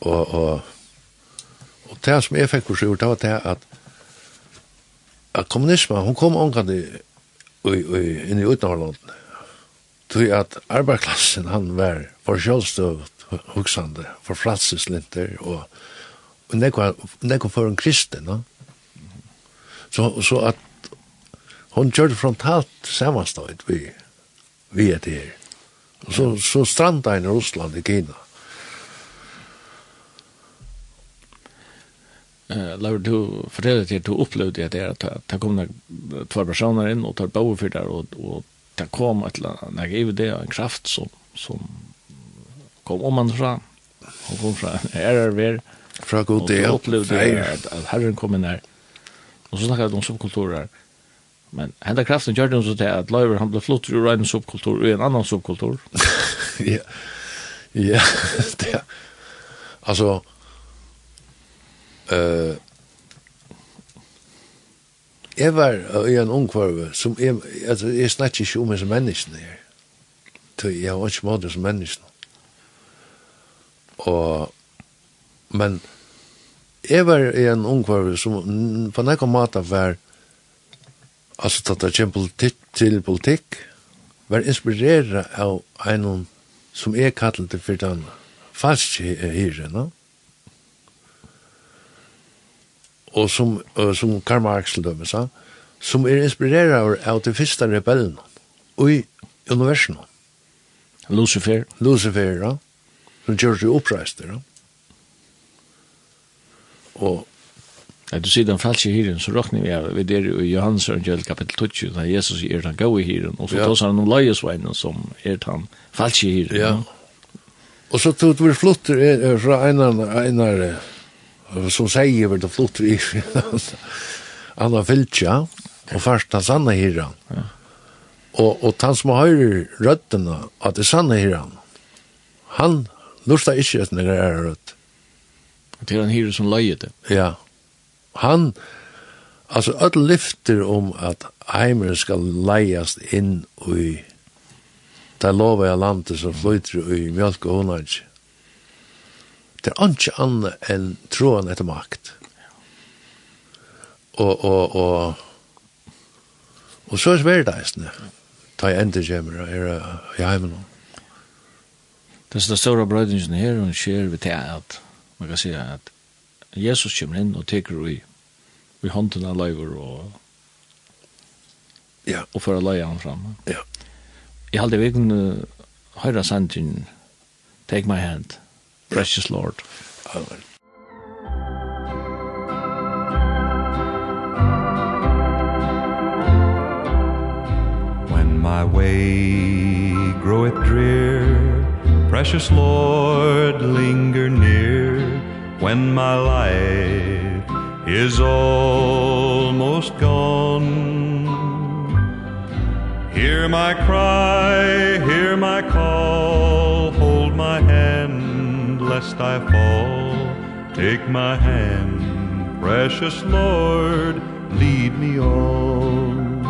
Og, og, og det som jeg fikk for seg, det var det at, at kommunisme, hun kom omkant i i inn i utanlandet. Tui at arbeidsklassen han var för självstövt huxande för flatseslinter og nekva nekva for en kristen, no? Så så at hon kjørte frontalt samanstøyt vi, vi er til her. Og så, så stranda i Russland i Kina. Uh, Laur, du forteller til at du opplevde at det er at det kom tvær personer inn og tar bau for der, og, og det kom et eller annet, jeg giver det en kraft som, som kom om han fra, og kom fra en RRV, fra god del, og du opplevde at, at herren kom inn her, og så snakket de om subkulturer, Men henda kraften gjør det så til at Løyver han ble flott ur en subkultur og en annan subkultur. ja, ja, det er. Altså, uh, jeg var uh, i en ung ungkvarve som jeg, altså, jeg snakker ikke om hans menneskene her. Jeg var ikke måte som menneskene. Og, men jeg var i en ung ungkvarve som på nekka måte var uh, altså tatt det kjem politikk til politikk, var inspirera av en som er kallet for den falsk hyre, no? og som, uh, som Karl Marx til dømes, som er inspirera av de første rebellen i universen. Lucifer. Lucifer, ja. Som gjør seg oppreist, ja. Og Ja, du sier den falske hyren, så råkner vi av, vi der i Johannes evangel kapittel 20, da Jesus er den gode hyren, og så ja. tås han noen løyesveinen som er den falske hyren. Ja. Og så tog vi flutter fra einar, einar, som sier vi det flutter i, han har og først den sanne hyren. Ja. Og, og han som høyre røttene, at det sanne hyren, han lustar ikke etter når det er rødt. Det er en hyre som løyer det. Ja, han, altså, öll lyfter om at heimer skal leiast inn i det lova jeg landet som flyter i mjölk og hundansk. Det er ikke annet enn troen etter makt. Og, og, og, og så er det sverdeisene, ta i ender kommer og er i heimen. Det er det store brødingen her, hun skjer ved til at man kan si at Jesus kommer inn og teker i, i hånden av løyver og, ja. og får løye han fram. Ja. Jeg halte vi kunne høre sannsyn, take my hand, precious ja. Lord. Amen. When my way groweth drear, precious Lord, linger near, when my life is almost gone. Hear my cry, hear my call Hold my hand, lest I fall. Take my hand, precious Lord Lead me on.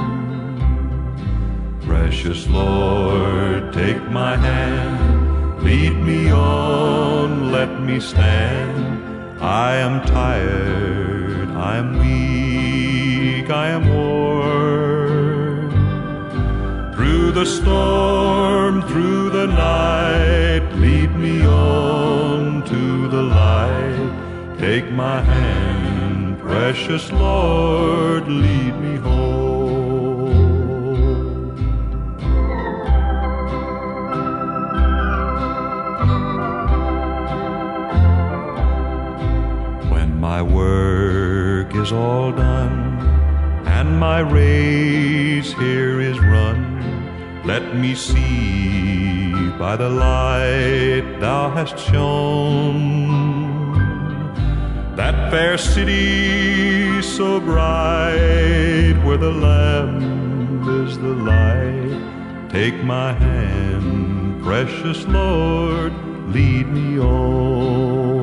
Precious Lord, take my hand. Lead me on, let me stand. I am tired, I am weak, I am worn. Through the storm, through the night Lead me on to the light. Take my hand, precious Lord Lead me home. my work is all done and my race here is run. Let me see by the light thou hast shone that fair city so bright where the lamb is the light. Take my hand precious lord lead me on.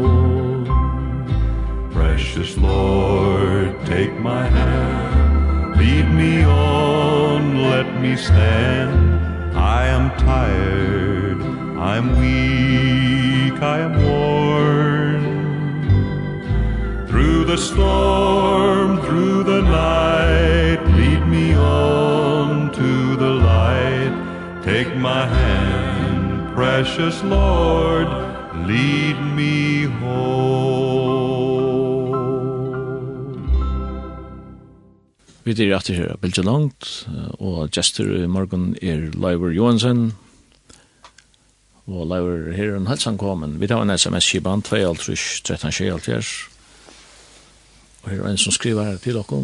Precious Lord, take my hand. Lead me on, let me stand. I am tired, I'm weak, I am worn. Through the storm, through the night Lead me on to the light. Take my hand, precious Lord Lead me home. Vi er etter her Bilge Langt, og gestur i morgen er Leivor Johansen, og Leivor her er en halsan komen. Vi tar en sms-kiban, 2-13-24, og her er en som skriver her til dere,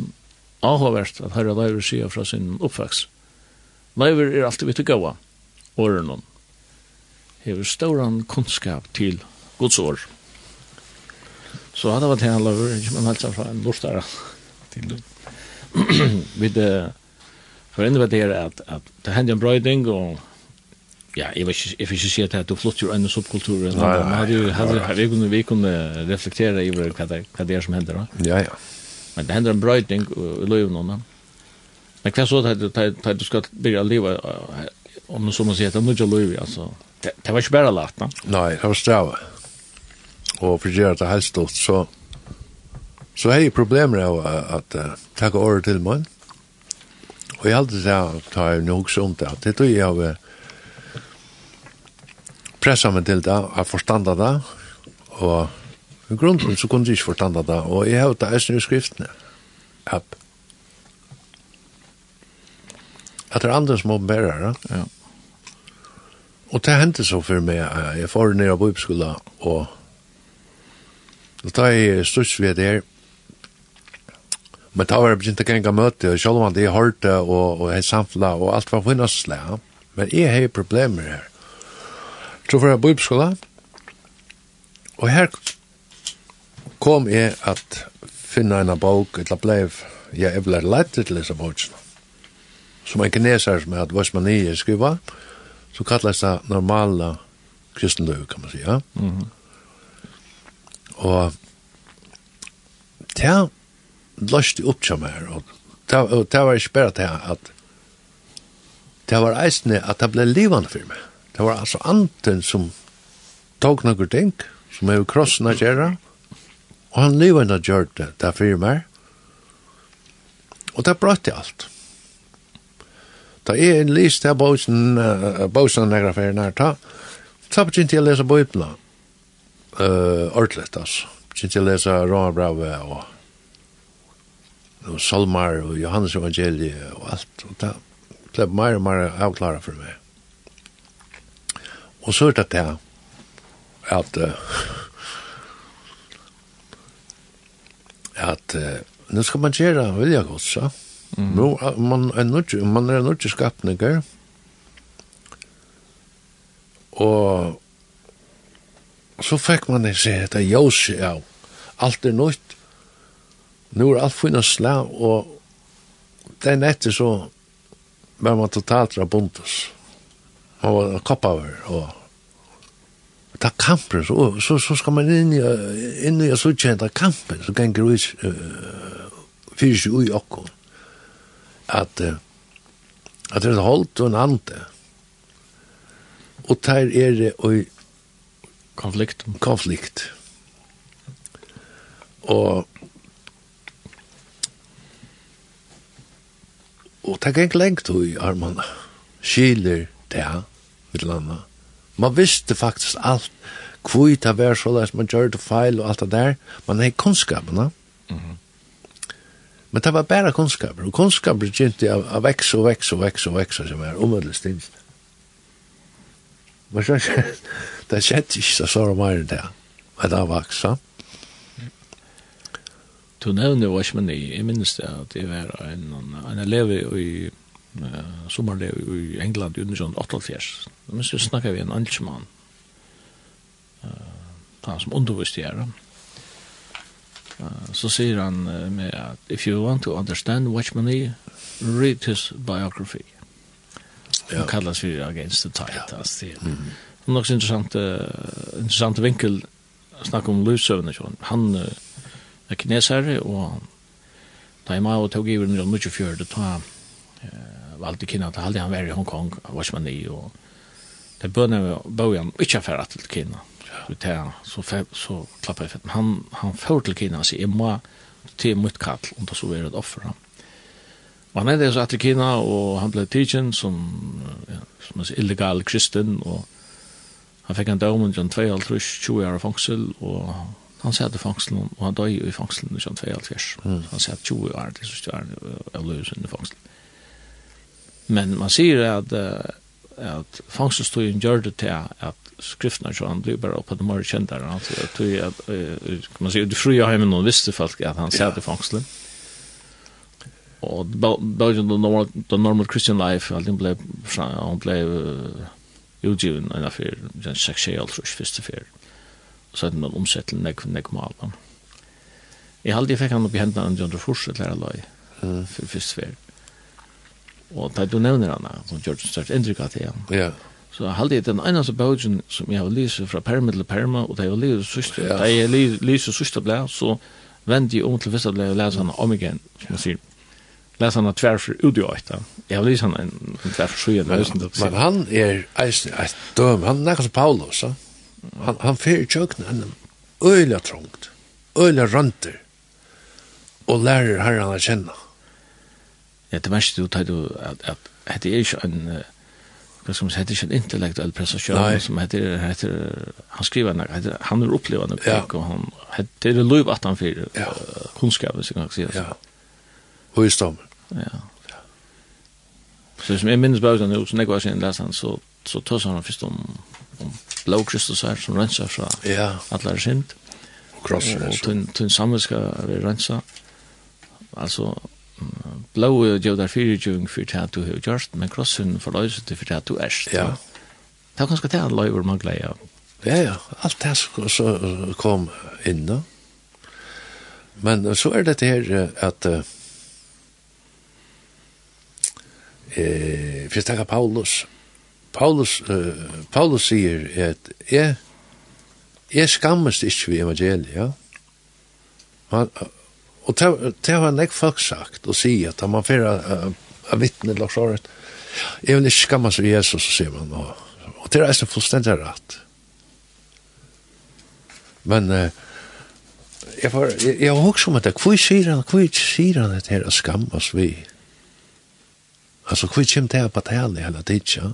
avhåvert at herre Leivor sier fra sin oppvaks. Leivor er alltid vitt å gåa, åren hon. Hever ståran kunnskap til Guds år. Så hadde vært her, Leivor, ikke man helst fra en bortstara til Leivor. vi det förändrar det här att att det händer en bröding och ja, jag vet inte, jag vill inte säga att du flott ur en subkultur eller något, men hade ju, hade, vi kunde, vi kunde reflektera över vad det, vad det är som händer då. Ja, ja. Men det händer en bröjtning i livet någon. Men vad så att du ska börja leva, om det som man säger, att det är mycket löv, alltså. Det, var inte bara lätt, va? Nej, det var sträva. Och för att göra det helst stort så Så har jag problemer av at uh, takke året til meg. Og jeg alltid säger att jag nog sånt att det tror jeg har pressa meg til det, at forstanda det, og i grunden så kunne jeg ikke forstanda det, og jeg har det eisen i skriftene. At, at det er andre som åpenbærer det. Ja. Og det hendte så for meg, jeg får ned av bøybskola, og da er jeg størst ved det her, Men da var jeg begynt å gjenga møte, og selv om det er hårdt og, og jeg samfla, og alt var finnes slag. Men jeg har problemer her. Så får jeg bibelskola, og her kom jeg at finna en bok, eller blev, jeg er vel lett til disse bokene. Som en kineser som er at hva man er skriva, så kalles det normala kristenløy, kan man si, ja. Mm -hmm. Og, ja, løste opp til meg, og det det var ikke bare det at det var eisende at det ble livende for meg. Det var altså anten som tog noen ting, som er krossen av kjæra, og han livende gjør det, det for meg, og det brøtte alt. Da jeg en list til bosen, uh, bosen negra for nær, ta, ta begynte jeg å lese bøypna, uh, ordentlig, altså. Begynte jeg å lese Råa og og Salmar og Johannes evangeliet og alt. Og det ble mer og mer avklara for meg. Og så er det det at at uh, nu skal man gjøre vilja godt, så. Mm. Nå, man er nødt man er nødt til skapninger. Og så fikk man se det jose av alt er nødt nu er alt fina slag, og den etter så var man totalt rabuntus. Man var koppaver, og ta kampen, så, så, så skal man inn i, inn i slutkjent av kampen, så ganger ut, uh, fyrir seg ui okko. At, uh, at det er holdt og en ande. Og der er det ui konflikt. konflikt. Og og det gikk lengt i armarna. Skiler det, vil landa. Man visste faktisk alt, hvor det var så løs, man gjør det feil og alt det der, man hei kunnskapene. Mm -hmm. Men det var bare kunnskaper, og kunnskaper begynte av, av veks og veks og veks og veks, som er omødelig stinst. Men så, det skjedde ikke så sånn mer enn det, at det var veksa. Du nevner Watchmen i, jeg minnes det at jeg var en, en elev i uh, sommerlev i England i undersønd 88. Men så snakket vi en altsmann, uh, han som underviste her. Uh, så sier han uh, med at if you want to understand Watchmen, read his biography. Ja. Han kallas för Against the Tide. Ja. Alltså, mm. Det nok också intressant, uh, intressant vinkel å snacka om Lusövn. Han uh, kinesere, og da jeg og tog i hverandre mye fjør, da uh, valgte Kina, da halde han var i Hongkong, var som han i, og det bønne bøyen ikke affæra til Kina. Så, så klappet jeg fett, men han, han får til Kina, så jeg må til mitt kall, om det så er et offer han. Og han er så etter Kina, og han ble tidsen som, ja, som er illegal kristen, og han fikk en døm under 2,5-20 år av fangsel, og Han satt i fangselen, og han døg i fangselen i 1972. Mm. Han satt 20 år, det synes jeg er løs i fangselen. Men man sier at, at fangselstøyen gjør det til at skriftene så han blir bare oppe til morgen kjent der. Han tror at, man si du fru hjemme noen visste folk at han satt i fangselen. Og Belgian, the normal, the normal Christian life, alt han ble, han ble utgiven enn affyr, den seksuelle trus, første affyr. Mm så att man omsätter nek nek mal. Jag hade ju fick han upp i händerna under under forset där låg. Eh för för svär. Och där du nämner han som George Sturt Endrika till. Ja. Så hade det den ena så bogen som jag läser från Perma till Perma och det jag läser sist. Det jag läser sist blå så vänder jag om till vissa blå läser han om igen som man ser. Läser han tvär för ut i åtta. Jag läser han en tvär för sjön. Men han är eisen ett döm. Han är som Paulus. Ja han, han fer i kjøkken henne øyla trångt, øyla rønter, og lærer herren å kjenne. Ja, det verste du tar du at, at, at det er ikke en hva skal man si, det er ikke en intellektuell prestasjon som heter, heter han skriver en, heter, han er opplevende ja. og han, det er lov at han fyrer ja. uh, hvis jeg kan si det. Ja, og i stammer. Ja. Så som jeg minnes bare, så når jeg var sin leser han, så, så tøs han først om, om blå Kristus her som renser fra ja. alle er synd. Krossen. Og tunn, tunn sammen skal vi rensa. Altså, blå er jo der fyrirgjøring for det du har gjort, men krossen forløser det for det du erst. Ja. Det er ganske det han løyver man gleder av. Ja, ja. Alt det så kom inn da. Men så er det her at eh, først takk Paulus, Paulus, uh, Paulus sier at jeg, jeg skammes ikke ved evangeliet. ja. Man, og det har nek folk sagt og sier at man fyrir uh, av vittne Lars Året jeg vil ikke skammes ved Jesus så sier man og, og det er eisen fullstendig rett men uh, jeg var jeg, jeg var også om at hvor sier han hvor sier han at her skammes vi altså hvor kommer det på tale hele tiden ja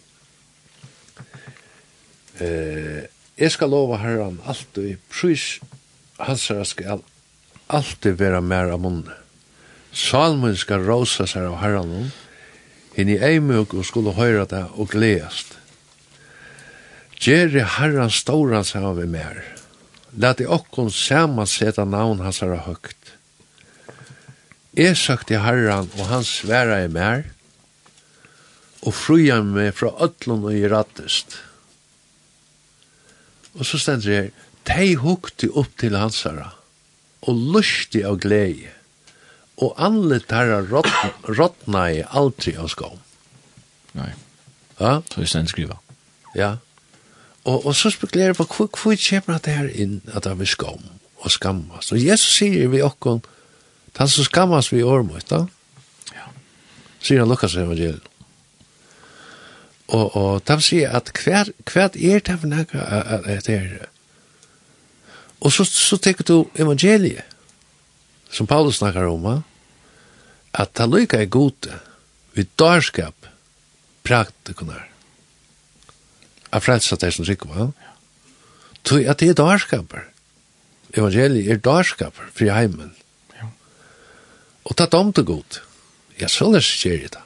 eh, jeg skal lova herran alltid, prys hans herra skal alltid vera mer av munne. Salmen skal rosa seg av herran hinn i eimug og skulle høyra det og gledast. Gjeri herran stora seg av mer. lat i okkon saman seta navn hans herra høgt. Jeg søkte herran og han sværa i mer, og fruja meg fra ötlun og i rattest. Og så stender det her, de hukte opp til hansara, og lusti av glede, og alle tarra rotna, rotna i aldri av skån. Nei. Ja? Så er det skriva. Ja. Og, og så spekulerer jeg på hvor, hvor kommer det her inn at det er og skammas. Og Jesus sier vi okkon, han som skammas vi i da. ja. sier han Lukas evangeliet. Og, og det vil at hver, hver er det for noe at det er Og så, så tenker du evangeliet, som Paulus snakkar om, at det lykke er gode, vi dørskap, praktikunar, a frelsa det som sikker, va? Tui at det er dørskaper. Evangeliet er dørskaper for heimen. Ja. Og det er domt. Ja, så løs skjer det.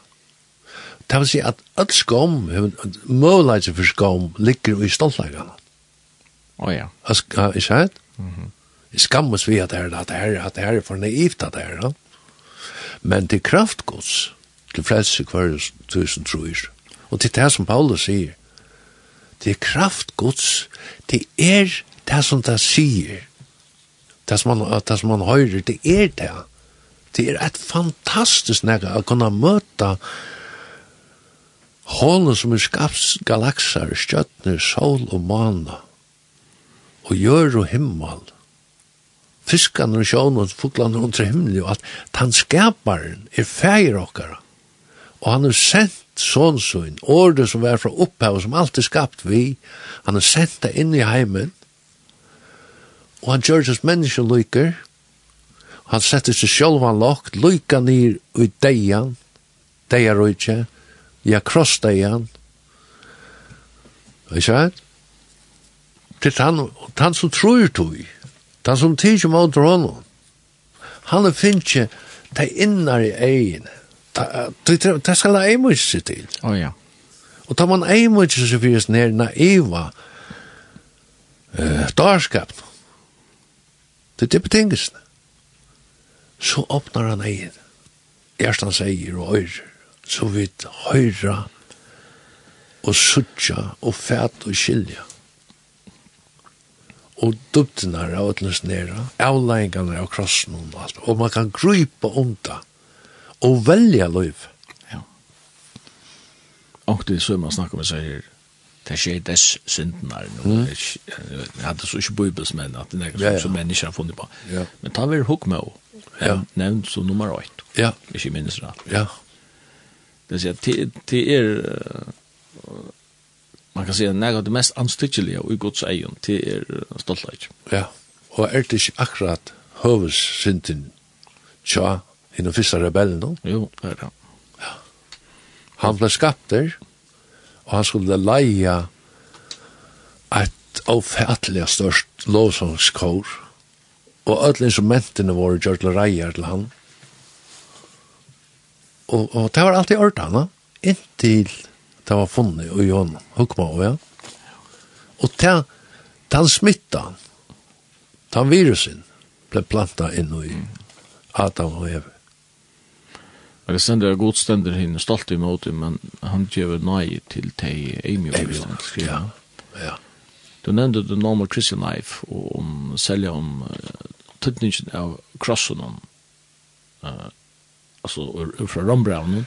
Det vil si at all skam, møvleidse for skam, ligger i stoltleggene. Å ja. Ikke sant? Jeg skammes vi at det er at det er, at det er for naivt at det er. da. Men til kraftgods, til frelse hver tusen tror. Og til det som Paulus sier, til kraftgods, det er det som det sier, det som man, det som man hører, det er det. Det er et fantastisk nægge å kunne møte Hålen som er skapt galaksar, stjøtner, sol og måne, og gjør og himmel, fiskene og sjån og fuglene under himmelen, og at han skaparen er feir okkara, og han har sendt sånnsøyn, ordet som er fra opphavet, som alt er skapt vi, han har sendt det inn i heimen, og han gjør oss menneskelykker, han setter seg sjølvan lagt, lykker ned i deian, deian røyke, jeg krosta igjen. Ikke sant? Til han, han som tror tog, han som tidsjer mot honom. Han er finnkje det innar i egin. Det skal ha eimutsi seg til. Å oh, ja. Og tar man eimutsi seg fyrir nær naiva uh, darskap. Det er betingelsene, Så åpnar han egin. Erst han sier og øyrer så vidt høyra og suttja og fæt og skilja. Og dubtina er av ætlens nera, avleggingene av krossen og alt. Og man kan grypa om og velja løyv. Ja. Og det er så man snakker med seg her, det skjer dess syndnar nu. Mm. Jeg hadde så ikke bibelsmenn, at det er noe som mennesker har funnet på. Ja. Men ta vel hukk med henne, nevnt som nummer 8. Ja. Ikke minst rett. Ja. ja. Det säger till till er man kan säga något det mest anstyckliga och i Guds egen till er stolthet. Ja. Och är det inte akkurat hövs synden tja i den första rebellen då? Jo, det är det. Ja. Han blev skapt där och han skulle leja ett avfärdliga störst lovsångskår och öll instrumentene våre gjør til reier til han. Mm og, og det var alltid ordene, inntil det var funnet og Jon Hukma, ja. Og det, den smittan, den virusen, ble planta inn i Adam og Eve. Jeg sender jeg godstender henne stolt imot, men han gjør nei til teg Amy og Ja, ja. Du nevnte The Normal Christian Life, og om selja om uh, tøtningen av krossen om uh, altså ur fra rombraunen,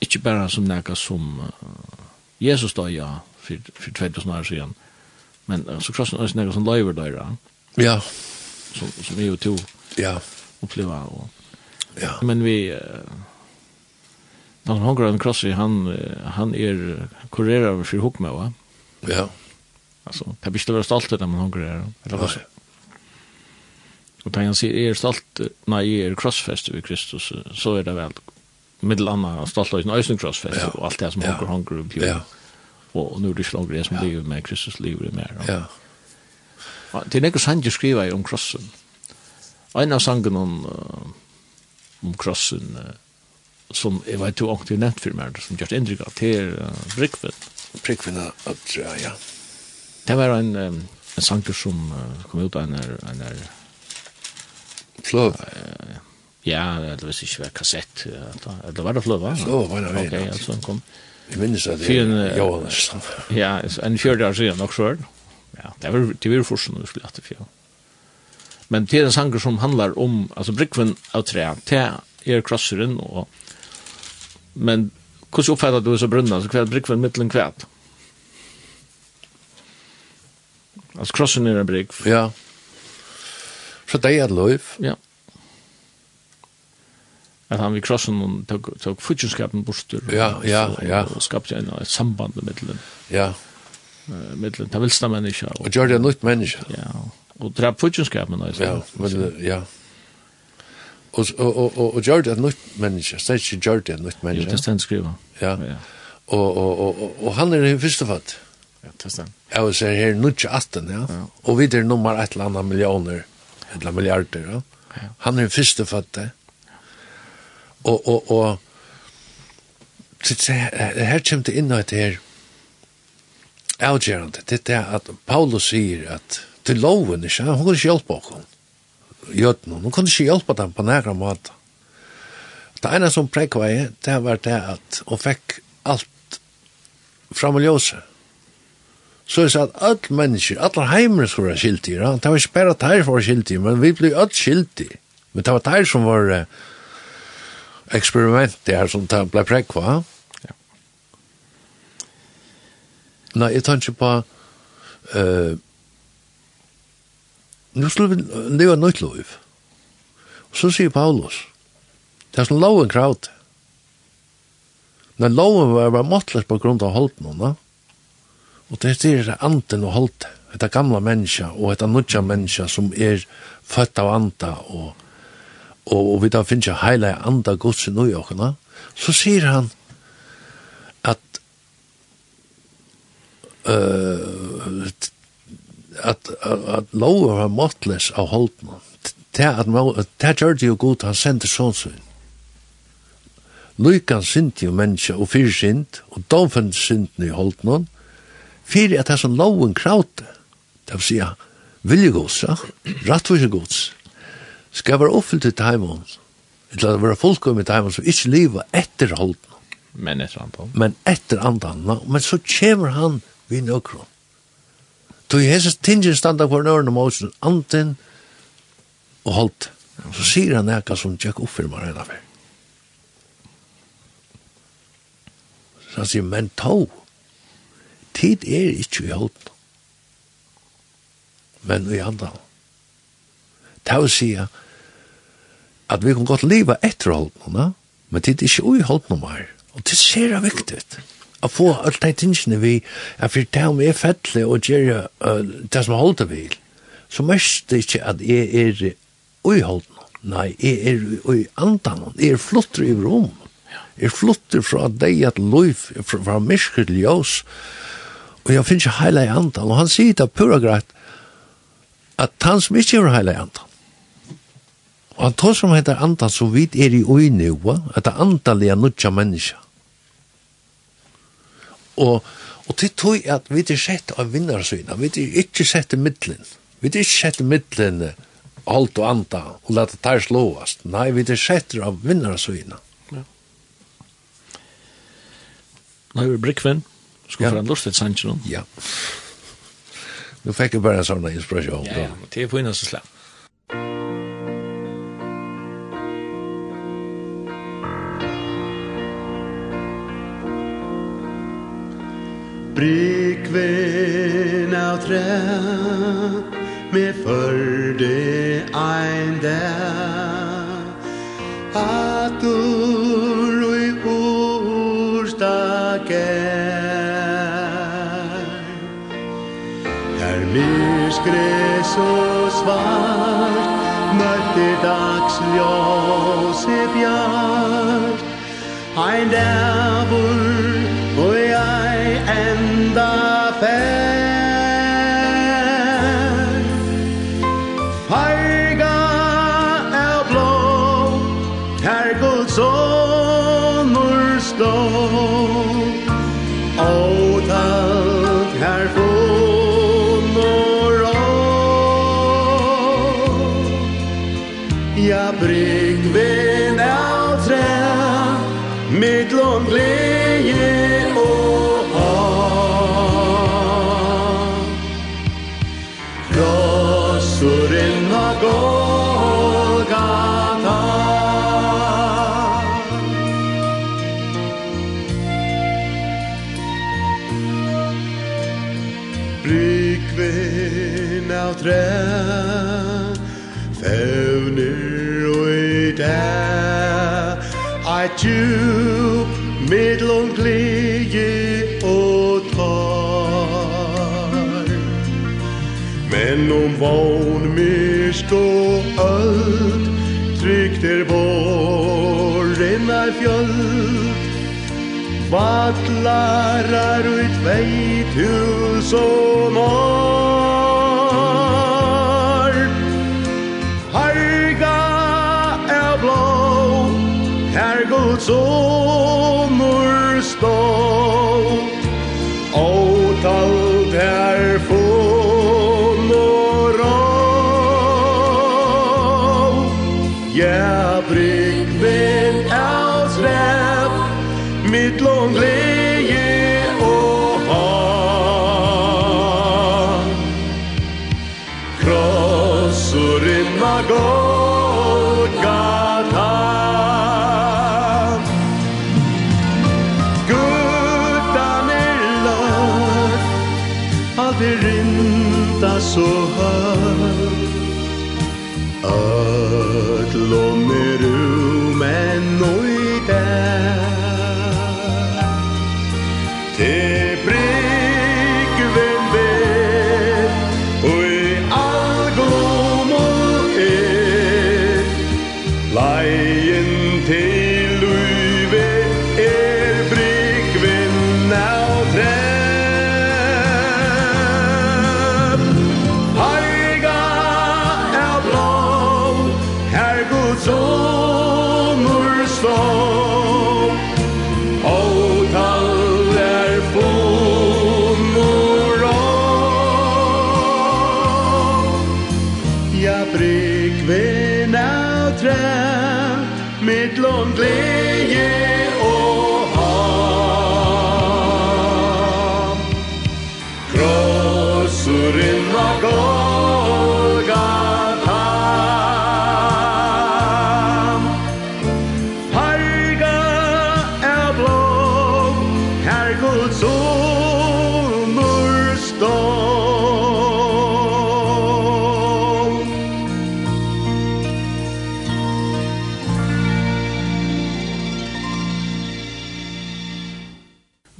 bara berre som nekka som uh, Jesus da, ja, for, for 2000 år siden, men uh, så krossen er nekka som løyver døyra, ja. som, som er jo to ja. oppleva. Og, ja. Men vi, uh, den som hongra en krossri, han, han er kurerer for hukma, va? Ja. alltså det blir ikke stolt av man men hongra er. Eller, Og da han sier, jeg er stolt, nei, jeg er krossfester ved Kristus, så er det vel middel anna stolt stoltløysen øysen krossfester, ja. og alt det som ja. honker, honker og bjør. Ja. Og nå er det ikke langer det som ja. lever med Kristus lever med. Og. Ja. Det er sant sanger skriver om krossen. En av sangen om, uh, om krossen, uh, som jeg vet jo ångt i nevnt for meg, som gjørt inntrykk av, det er uh, Brikven. Brikven, ja, ja. Det var en, um, en sanger som uh, kom ut av en, en, en Fløv? Ja, det visste ikke hva kassett. Det var det fløv, va? Fløv var det veien. Ok, altså, kom. Jeg minnes at det er Johan. Ja, en fjørde år siden nok sjøl. Ja, det var det var først vi skulle hatt fjør. Men det er en sanger som handlar om, altså Brickven av tre, det er krosseren, og, men hvordan oppfattet du så brunna, så hva er Brickven mittelen kvæt? Altså krossen er en Brickven. Ja. Så det er løyv. Ja. At han vi krossen og tog, tog futjenskapen borster. Ja, ja, ja. Og skapte en et samband med middelen. Ja. Uh, middelen ta vilsta menneska. Og, og gjør det nytt menneska. Ja, og drap futtjenskapen. Ja, men, ja. Og, og, og, og, og gjør det nytt menneska. Stedt ikke gjør det nytt menneska. Jo, det stendt skriva. Ja. ja. Og, og, og, og, han er i første fatt. Ja, det stendt. Jeg vil si her, nytt 18, ja. ja. Og vi er nummer et eller annet millioner eller miljarder. Ja. Ja. Han er den første fatte. Og, og, og, her kommer det inn et her avgjørende, det er at Paulus sier at til loven, ikke? hun kan ikke hjelpe oss. Jødene, hun kan ikke hjelpe dem på nære måte. Det ene som prekvei, det var det at hun fikk alt fram og ljøse så er det at alle mennesker, alle heimer skulle være skiltige, ja? det var ikke bare teir for var skiltige, men vi ble alle skiltige. Men det var teir som var eh, eksperimentet her som ble prekva. Ja. Nei, jeg tar ikke på... Uh, nu skulle vi leva nytt lov. Og så sier Paulus, det er som loven krav Men loven var, bare måttelig på grunn av holdt noen, da. No? Og det er det anden og holdt, det er gamla menneska og det er nudja menneska som er født av anda og, og, og vi da finnes jeg heile anda gods i nøyåkene, så sier han at uh, at, at, at lover var måttles av holdene. Det at det gjør det jo godt, han sendte sånn sin. Lykan sint jo menneska og fyrir fyrsint, og domfend sintene i holdene, og fyrir at det som loven kraute, det vil si viljegods, ja, rattvisegods, skal være oppfyllt i taimon, eller det være fullkom i taimon, som ikke liva etter holden. Men etter andan. Men etter andan, no? men så kommer han vi nøkron. Tog Jesus tingen standa på nøren og måsen, anten og holdt. Så sier han eka som tjekk oppfirmar henne fyr. Så han sier, men tog, tid er ikke i holdt, men i andre. Det vil si at vi kan godt leve etter holdene, men tid er ikke i holdene mer. Og det ser er viktig. Å få alt de tingene vi, at for det om jeg fettelig og gjør uh, det som holder vil, så mest det ikke at jeg er i holdene. Nei, jeg er i andan, jeg er flutter i rom. Jeg er flutter fra deg at liv, fra, fra mysker til ljøs, Og jeg finner ikke heila i andan, og han sier det pura greit, at han som ikke er heila i andan, og han tar som heter andan, så vidt er i øyne jo, at det andalige nutja menneska. Og, og til tog at vi er sett av vinnarsøyna, vi er ikke sett i middelen, vi er ikke sett i middelen, alt og anda, og lette tar slåast. Nei, vi er sett av vinnarsøyna. Ja. Nei, vi er. Skal ja. lustigt sannsyn. Ja. Nu fikk jeg bare en sånn inspiration. Ja, ja. Det er på innan så släpp. Brykven av træ Med førde ein der Att du Guds gräs och svart Mötte dagsljus i bjart. Ein dag djup Medlång glädje och tar Men om vann myrst och allt Tryggt er våren är fjöld. Vattlarar ut vejt tusen år Guds ord.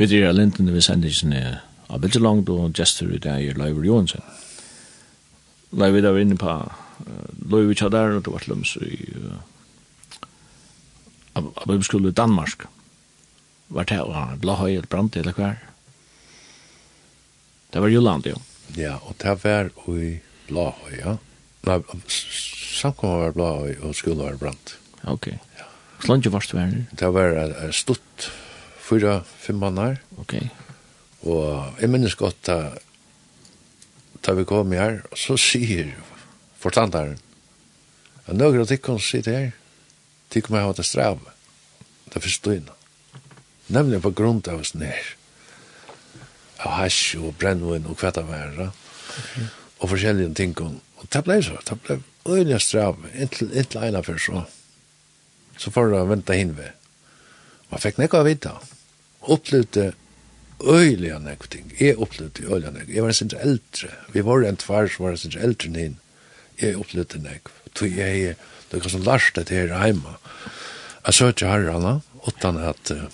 Vi er Linden sender ikke av Biddelangt og gestur i dag er Leivur Johansen. Leivur er inne på Leivur Tjadar og det var løms i av Abibskole i Danmark. Var det her, Blahøy eller Brant eller hver? Det var Joland, jo. Ja, og det var i Blahøy, ja. Nei, samkommet var Blahøy og skolen var Brant. Ok. Ja. varst var her? Det var stutt fyra, fem månader. Okej. Okay. Och jag minns gott da, tar vi kom her, så sier forstandaren, at noen av tikkene sitter her, tikkene meg har det strav, det forstår jeg Nemlig på grunn av oss nær, av hasj og brennvinn og kvett av æra, okay. og forskjellige ting. Og det ble så, det ble øyne strav, inntil, inntil ena før så. Så får du vente hinved. Man fikk nekka å vite. Ja opplevde øyelig av nekve ting. Jeg opplevde øyelig av nekve. Jeg var en sinne eldre. Vi var en tvær som var en sinne eldre enn Jeg opplevde nekve. Tog jeg, det var som lars det her hjemme. Jeg så søkte herrene, utan at uh,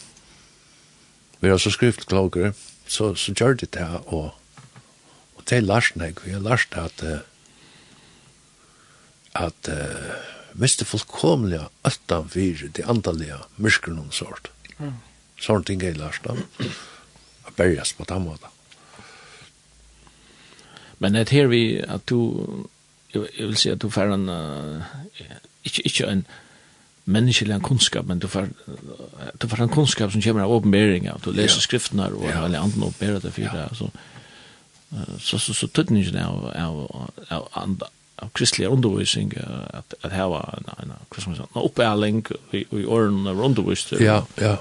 vi var så skrift skriftklokker, så, så gjør de det, og, og det er lars nekve. Jeg lars det at uh, at uh, miste fullkomlige øttan fyrir de andalige myrskren om sort. Mm sånne ting er lærst da. Å berges på den måten. Men det her vi at du, jeg vil si at du får en, ikke, ikke en menneskelig kunnskap, men du får, du får en kunnskap som kommer av åpenberinga, du leser ja. skriftene og ja. alle andre åpenberer det for ja. så, så, så, så tøtningen av, av, av, av, av kristelig undervisning, at, at her var en, en, en, en oppæling i, i årene undervisning. Ja, ja.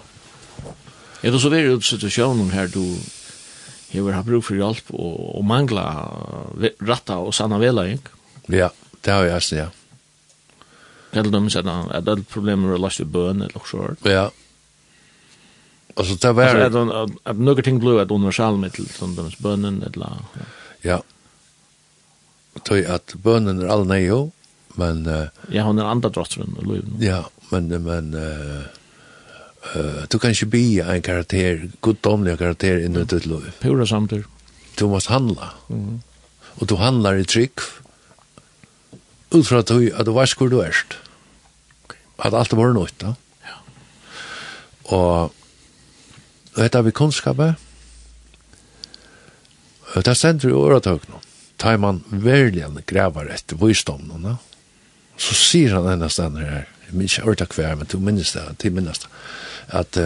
Er det så veldig i situasjonen her du hever har brug for hjelp og, og mangla ratta og sanna vela, ikke? Ja, det har jeg også, ja. Helt dem sier at alle problemer med lagt i bøn eller noe sånt? Ja. Altså, det var... Altså, at, at noen ting ble et universalmittel, som deres bønnen, eller... Ja. Tøy at bønnen er alle jo, men... Uh, ja, hun er andre drotteren i livet. Ja, men... men uh, Uh, du kan ikke bli en karakter, goddomlig karakter inn i ditt liv. Pura samtidig. Du måst handla. Mm. Og du handlar i trygg ut fra at du, at du vet hvor du erst. At alt var nødt, da. Ja. Og, og dette har vi kunnskapet. Det sender vi åretøk nå. Tar man verlig grever etter visdomene, så sier han enda stedet her, minns ikke ordet hver, men du minnes det, du minnes det, at,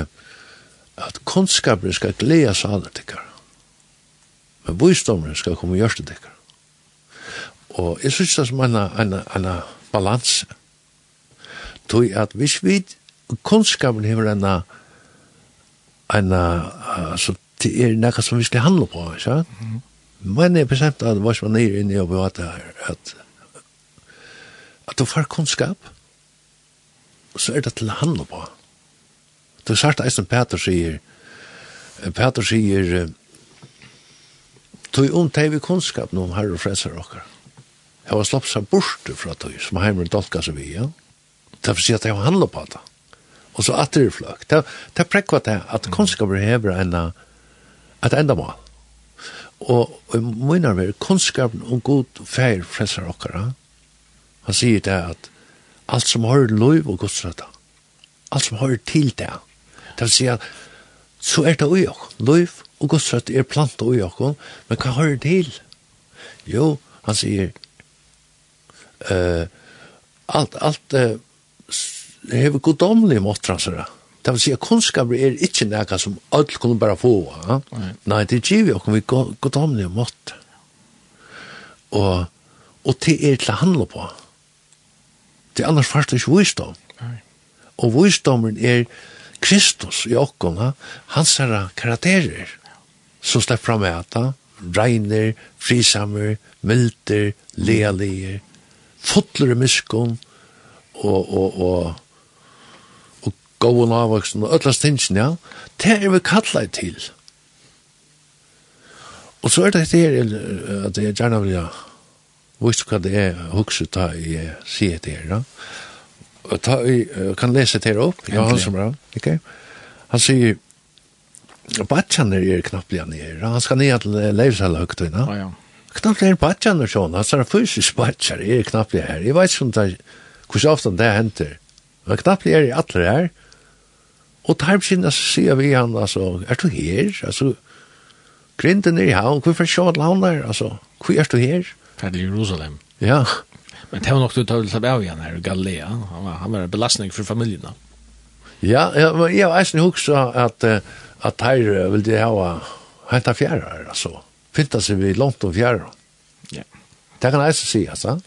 at kunnskapen skal glede seg alle etter men visdommeren skal komme og gjøre det etter Og jeg synes det er som en, en, en balanse, tog at hvis vi kunnskapen hever en en altså det er noe som vi skal handle på, ikke? Men jeg bestemt at hva som er nere inne i å bevate her, at at du får kunnskap, så er det til han på. Det er sært eisen Peter sier, Peter sier, tog om teg vi kunnskap om herre og frelser okkar. Jeg var slapp seg bort fra tog, som heimer dolka seg vi, ja. Det vil si at jeg var handlet på det. Og så at det er fløk. Det, det prekva det at kunnskap er hever enn et endamal. Og, og i munnar vi, kunnskapen om god feir frelser okkar, han sier det at Alt som har lov og godsrøtta. Alt som har til det. Det vil si at så er det ui ok. Lov og godsrøtta er planta ui ok. Men hva har det til? Jo, han sier uh, alt, alt uh, hever godomlig måttransere. Det vil si at kunnskaper er ikke noe som alle kunne bare få. Ja? Nei. Nei, det gir vi oss vi godomlig mått. Og, og det er til å handle på. Ja Det er annars fast ikke visdom. Og visdommen er Kristus i okkona, hans herra karakterer, som slipper fram med at regner, frisammer, milder, lealier, fotler miskon, og, og, og, og gåen avvoksen, og ötla stinsen, ja, det er vi kallet til. Og så er det her, at jeg gjerne vil visst hva det er hukse ta i sier det her, Og ta i, kan lese det her opp, ja, han som er, ok? Han sier, Batjan er er knappt igjen her, han skal ned til Leivsala høgtøyna. Ja, ja. Knappt er Batjan er sånn, han han fysisk Batjan er knappt igjen her. Jeg vet ikke om det, hvor så ofte det henter. Men knappt er i alle her, og tar på sin, sier vi han, altså, er du her? Altså, grinden er i havn, hvorfor sjå at han der, altså, hvor er du her? Färd Jerusalem. Ja. Men det var nog att ta till Sabavien her, i Galilea. Han var, han var en belastning för familjen. Ja, ja men jeg har även också att, att her vil de ha hända fjärrar. Alltså. Fylta seg vi långt om fjärrar. Ja. Det kan eisen si, altså. Så.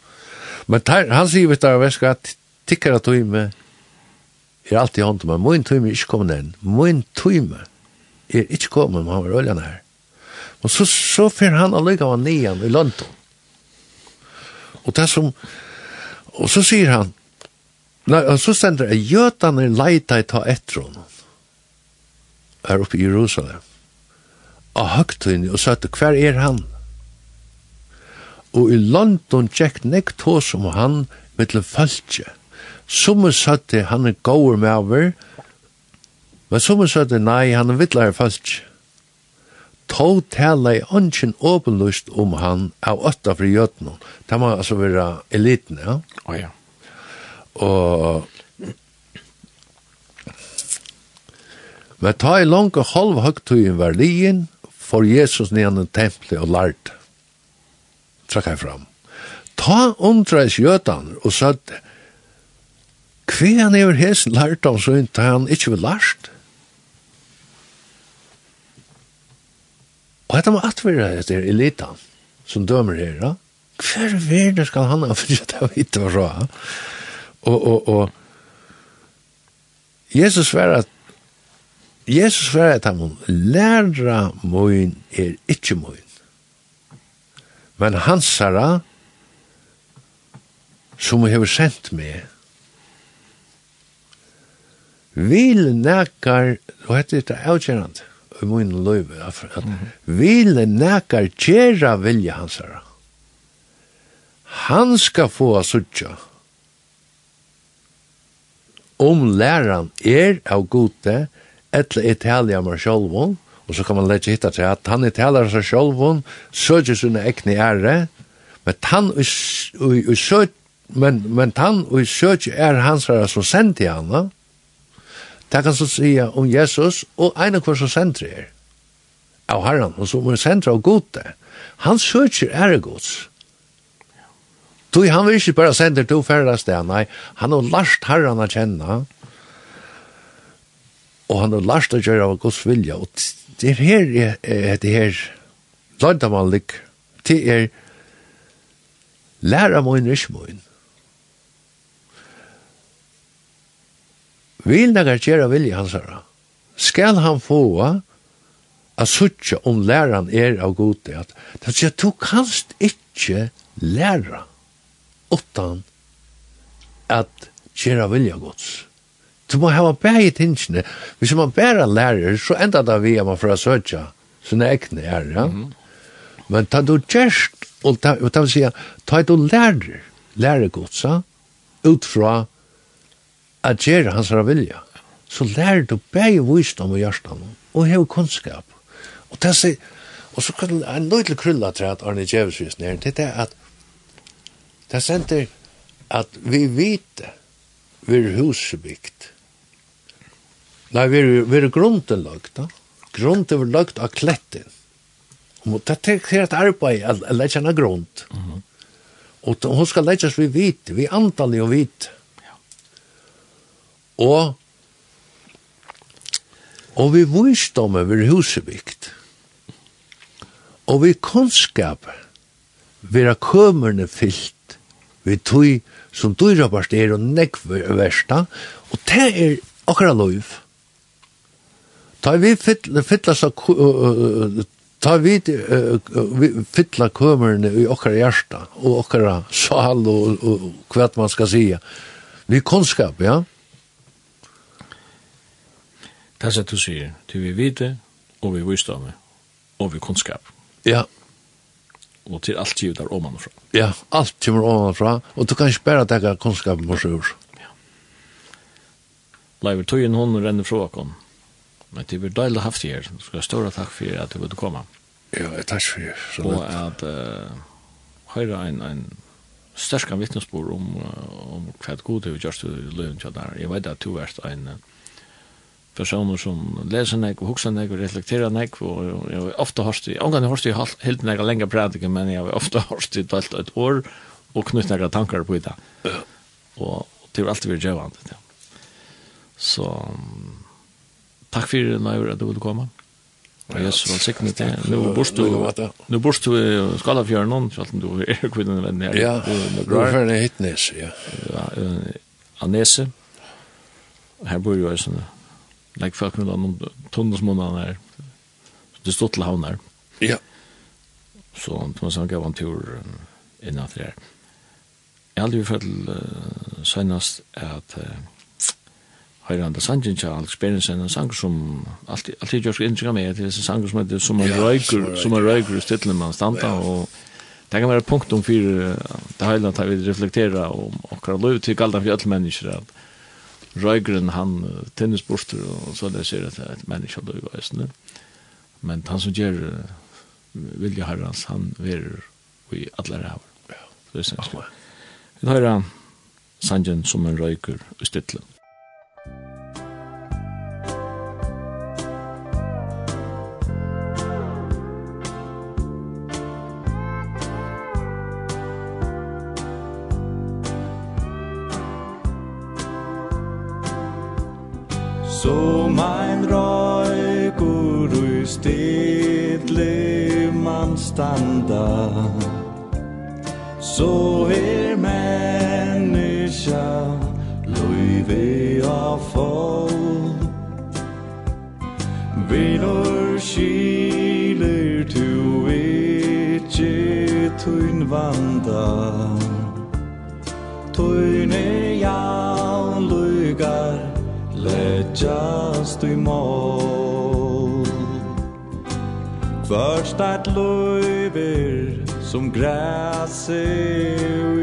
Men här, han sier vi där väska att tickar att med är alltid hånd, men min tøyme er ikke kommen inn. Min tøyme er ikke kommen, men han var öljan her. Och så, så får han allega av nian i London. Og det som, og så sier han, nei, og så stender det, jøtene leita i ta etter honom, her oppe i Jerusalem, av høgtøyne, og søtte, at hver er han? Og i London tjekk nek to som han, mittel falskje. Somme søtte, han er gåur med over, men somme satte nei, han er vittlare falskje tog tala i ønsken åpenlust om han av åtta fri jøtnum. Det må altså være eliten, ja? Å oh, ja. Og... Men ta i langt halv høgtøyen var lien, for Jesus nyan i tempelet og lart. Trakk jeg fram. Ta undreis jøtan og satt, kve han er hesen lart om så ikke han ikke vil lart? Og dette må atvirra etter elita som dømer her, ja? Hver verden skal han ha fortsatt av hit og så? Og, og, og Jesus var at Jesus var at han læra moin er ikkje moin. Men hansara som hever sendt meg vil nekar, og hette er avkjærande, i min løyve, at mm -hmm. ville nekar tjera vilja hans herra. Han skal få a suttja om læran er av gode, etle italia mar sjolvun, og så kan man lette hitta til at han er talja med sjolvun, søger sine ekne ære, men han og søger, men, men han og søger er hans herre som sendte henne, Det kan så sige om Jesus og ene hver som sender er. Av herren, og som er sender av gode. Han søker ære gods. Tog han vil ikke bare sende to færre steder, nei, han har lært herren å kjenne, og han har lært å gjøre av gods vilja, og det er her, det her, lønner man lik, det er læra møyn, ikke møyn, Vil negar gjerra vilja hans herra. Skal han få a suttja om læran er av gode at det sier du kanst ikkje læra utan at gjerra vilja gods. Du må hava bægi i tingene. Hvis man bæra lærer, så enda da vi er man for får søtja sånne ekne er, ja? Mm. Men ta du gjerst, og ta, og ta vil ta du lærer, lærer godsa, ut fra at gjøre hans vilja, så lærer du begge visdom i hjertan, og hever kunnskap. Og det er, og så kan en nøytel krylla til at Arne Djevesvis nere, det er at det er senter at vi vet vi er husbygd. Nei, vi er, vi er grunden lagt, da. Grunden er lagt av kletten. Og det er et arbeid, eller kjenne grund. Mm -hmm. Og hun skal legges vi vite, vi antallig og vite. Mm og og vi visdomme vi husebygt og vi kunnskap er kømerne fyllt vi tog som dyra bast er og nekv versta. Og det er akkurat lov ta vi fylla fylla så ta vi fylla kømerne i akkurat hjärsta og akkurat sal og, og, og hva man skal sia. vi kunnskap ja. Det er du sier, til vi vite, og vi visdomme, og vi kunnskap. Ja. Og til alt givet er omanfra. Ja, alt givet er omanfra, og du kan ikke bare tenke kunnskapen på sjur. Ja. Leiver tøyen hun renner fra åkken, men det blir deilig haft her, Du skal ha ståre takk for at du ville komme. Ja, jeg takk for det. Så Og at uh, høyre en, en størskan vittnesbord om, uh, om hva god du gjørst i løven til der. Jeg vet at du er en uh, personer som leser nek og hukser nek og reflekterer nek og jeg har ofte hørst i, omgang hørst i helt nek lenge prædike, men jeg har ofte hørst i talt et år og knytt nek tankar på det og det har alltid vært djevand ja. så takk for Nair at du ville komme. Og jeg så sikkert det nå borst du nå borst du skala fjør noen for at du er kvinnen venn her. Ja, du er ferdig hitt nes ja, ja, ja, ja, ja, ja, ja, ja, ja, ja, ja, Like folk med någon tonårsmånaden här. Det stod till havnar. Ja. Så Thomas han gav en tur innan det här. Jag hade ju för uh, senast att uh, Høyranda sangen til Alex Berensen, en sang som alltid, alltid gjør seg inntrykk av meg, det er en sang som heter Som en røyker, som en røyker i stille man standa, og det kan være punkt om fyrir det høyland tar vi reflektera om okkar lov til galdan for alle mennesker, at Røygren, han tennis tennisborster, og så det ser at det er et menneske av løyga eisne. Men han som gjør vilja herrans, han verer i alle rævar. Ja. Det er sinnssykt. Vi tar han sanjen som en røyker i stittlen. Som ein røykur ui stedle man standa. Så er menneska løyve av fall Vinur skiler tu ikkje tuin vanda. Tuin er jar leggjast i mål Først at løyver som græse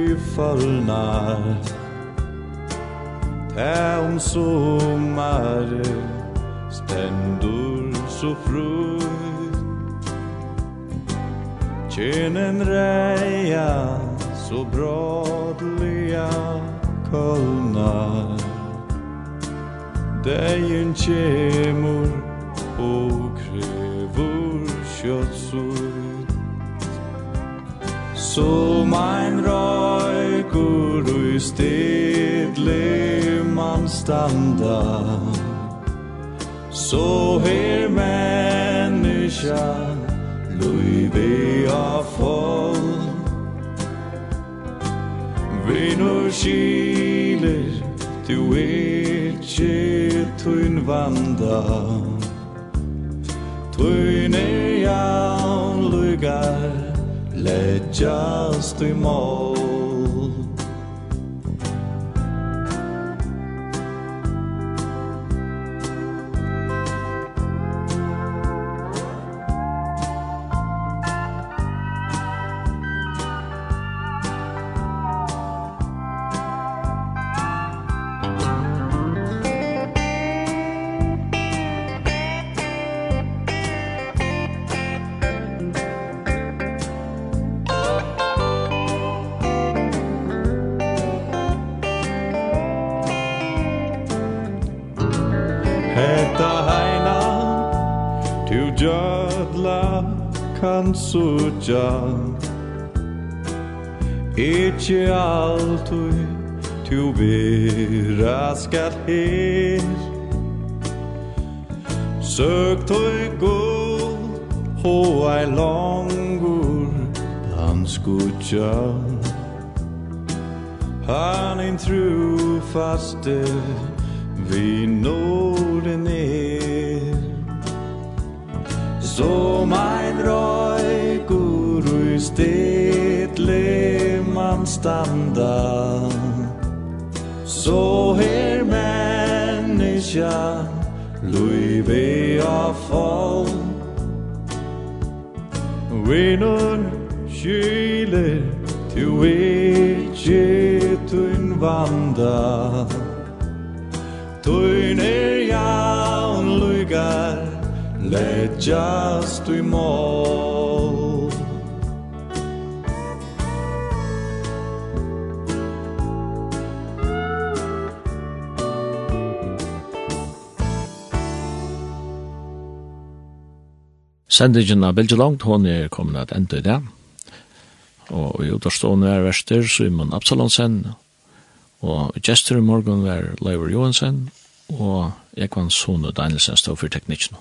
i fallnar Tæ om sommar stendur så frukt Kynnen reia så brådliga kolnar Dejen kjemur og krevur kjøtsut Som ein røykur ui stedle man standa. Så her menneska luive av folk Vi nu skiler Du ikkje tun vanda. Tun er jaun lugar Leggjast i mål tja Ikki altui tu vera skal her. Søk tui god ho ei langur han skutja Han in tru faste vi norden er. Som ein råd det le man standa. Så her menneska Luive av fall. Vinnun kyler Tu ikkje tuin vanda. Tuin er jaun lugar Leggjast i mål Sendingen av Bilge Langt, hon er kommet at enda i det. Og i utårstående er verster, Simon Absalonsen, og gestur i morgen er Leivor Johansen, og jeg var Sone Danielsen stå for teknikken.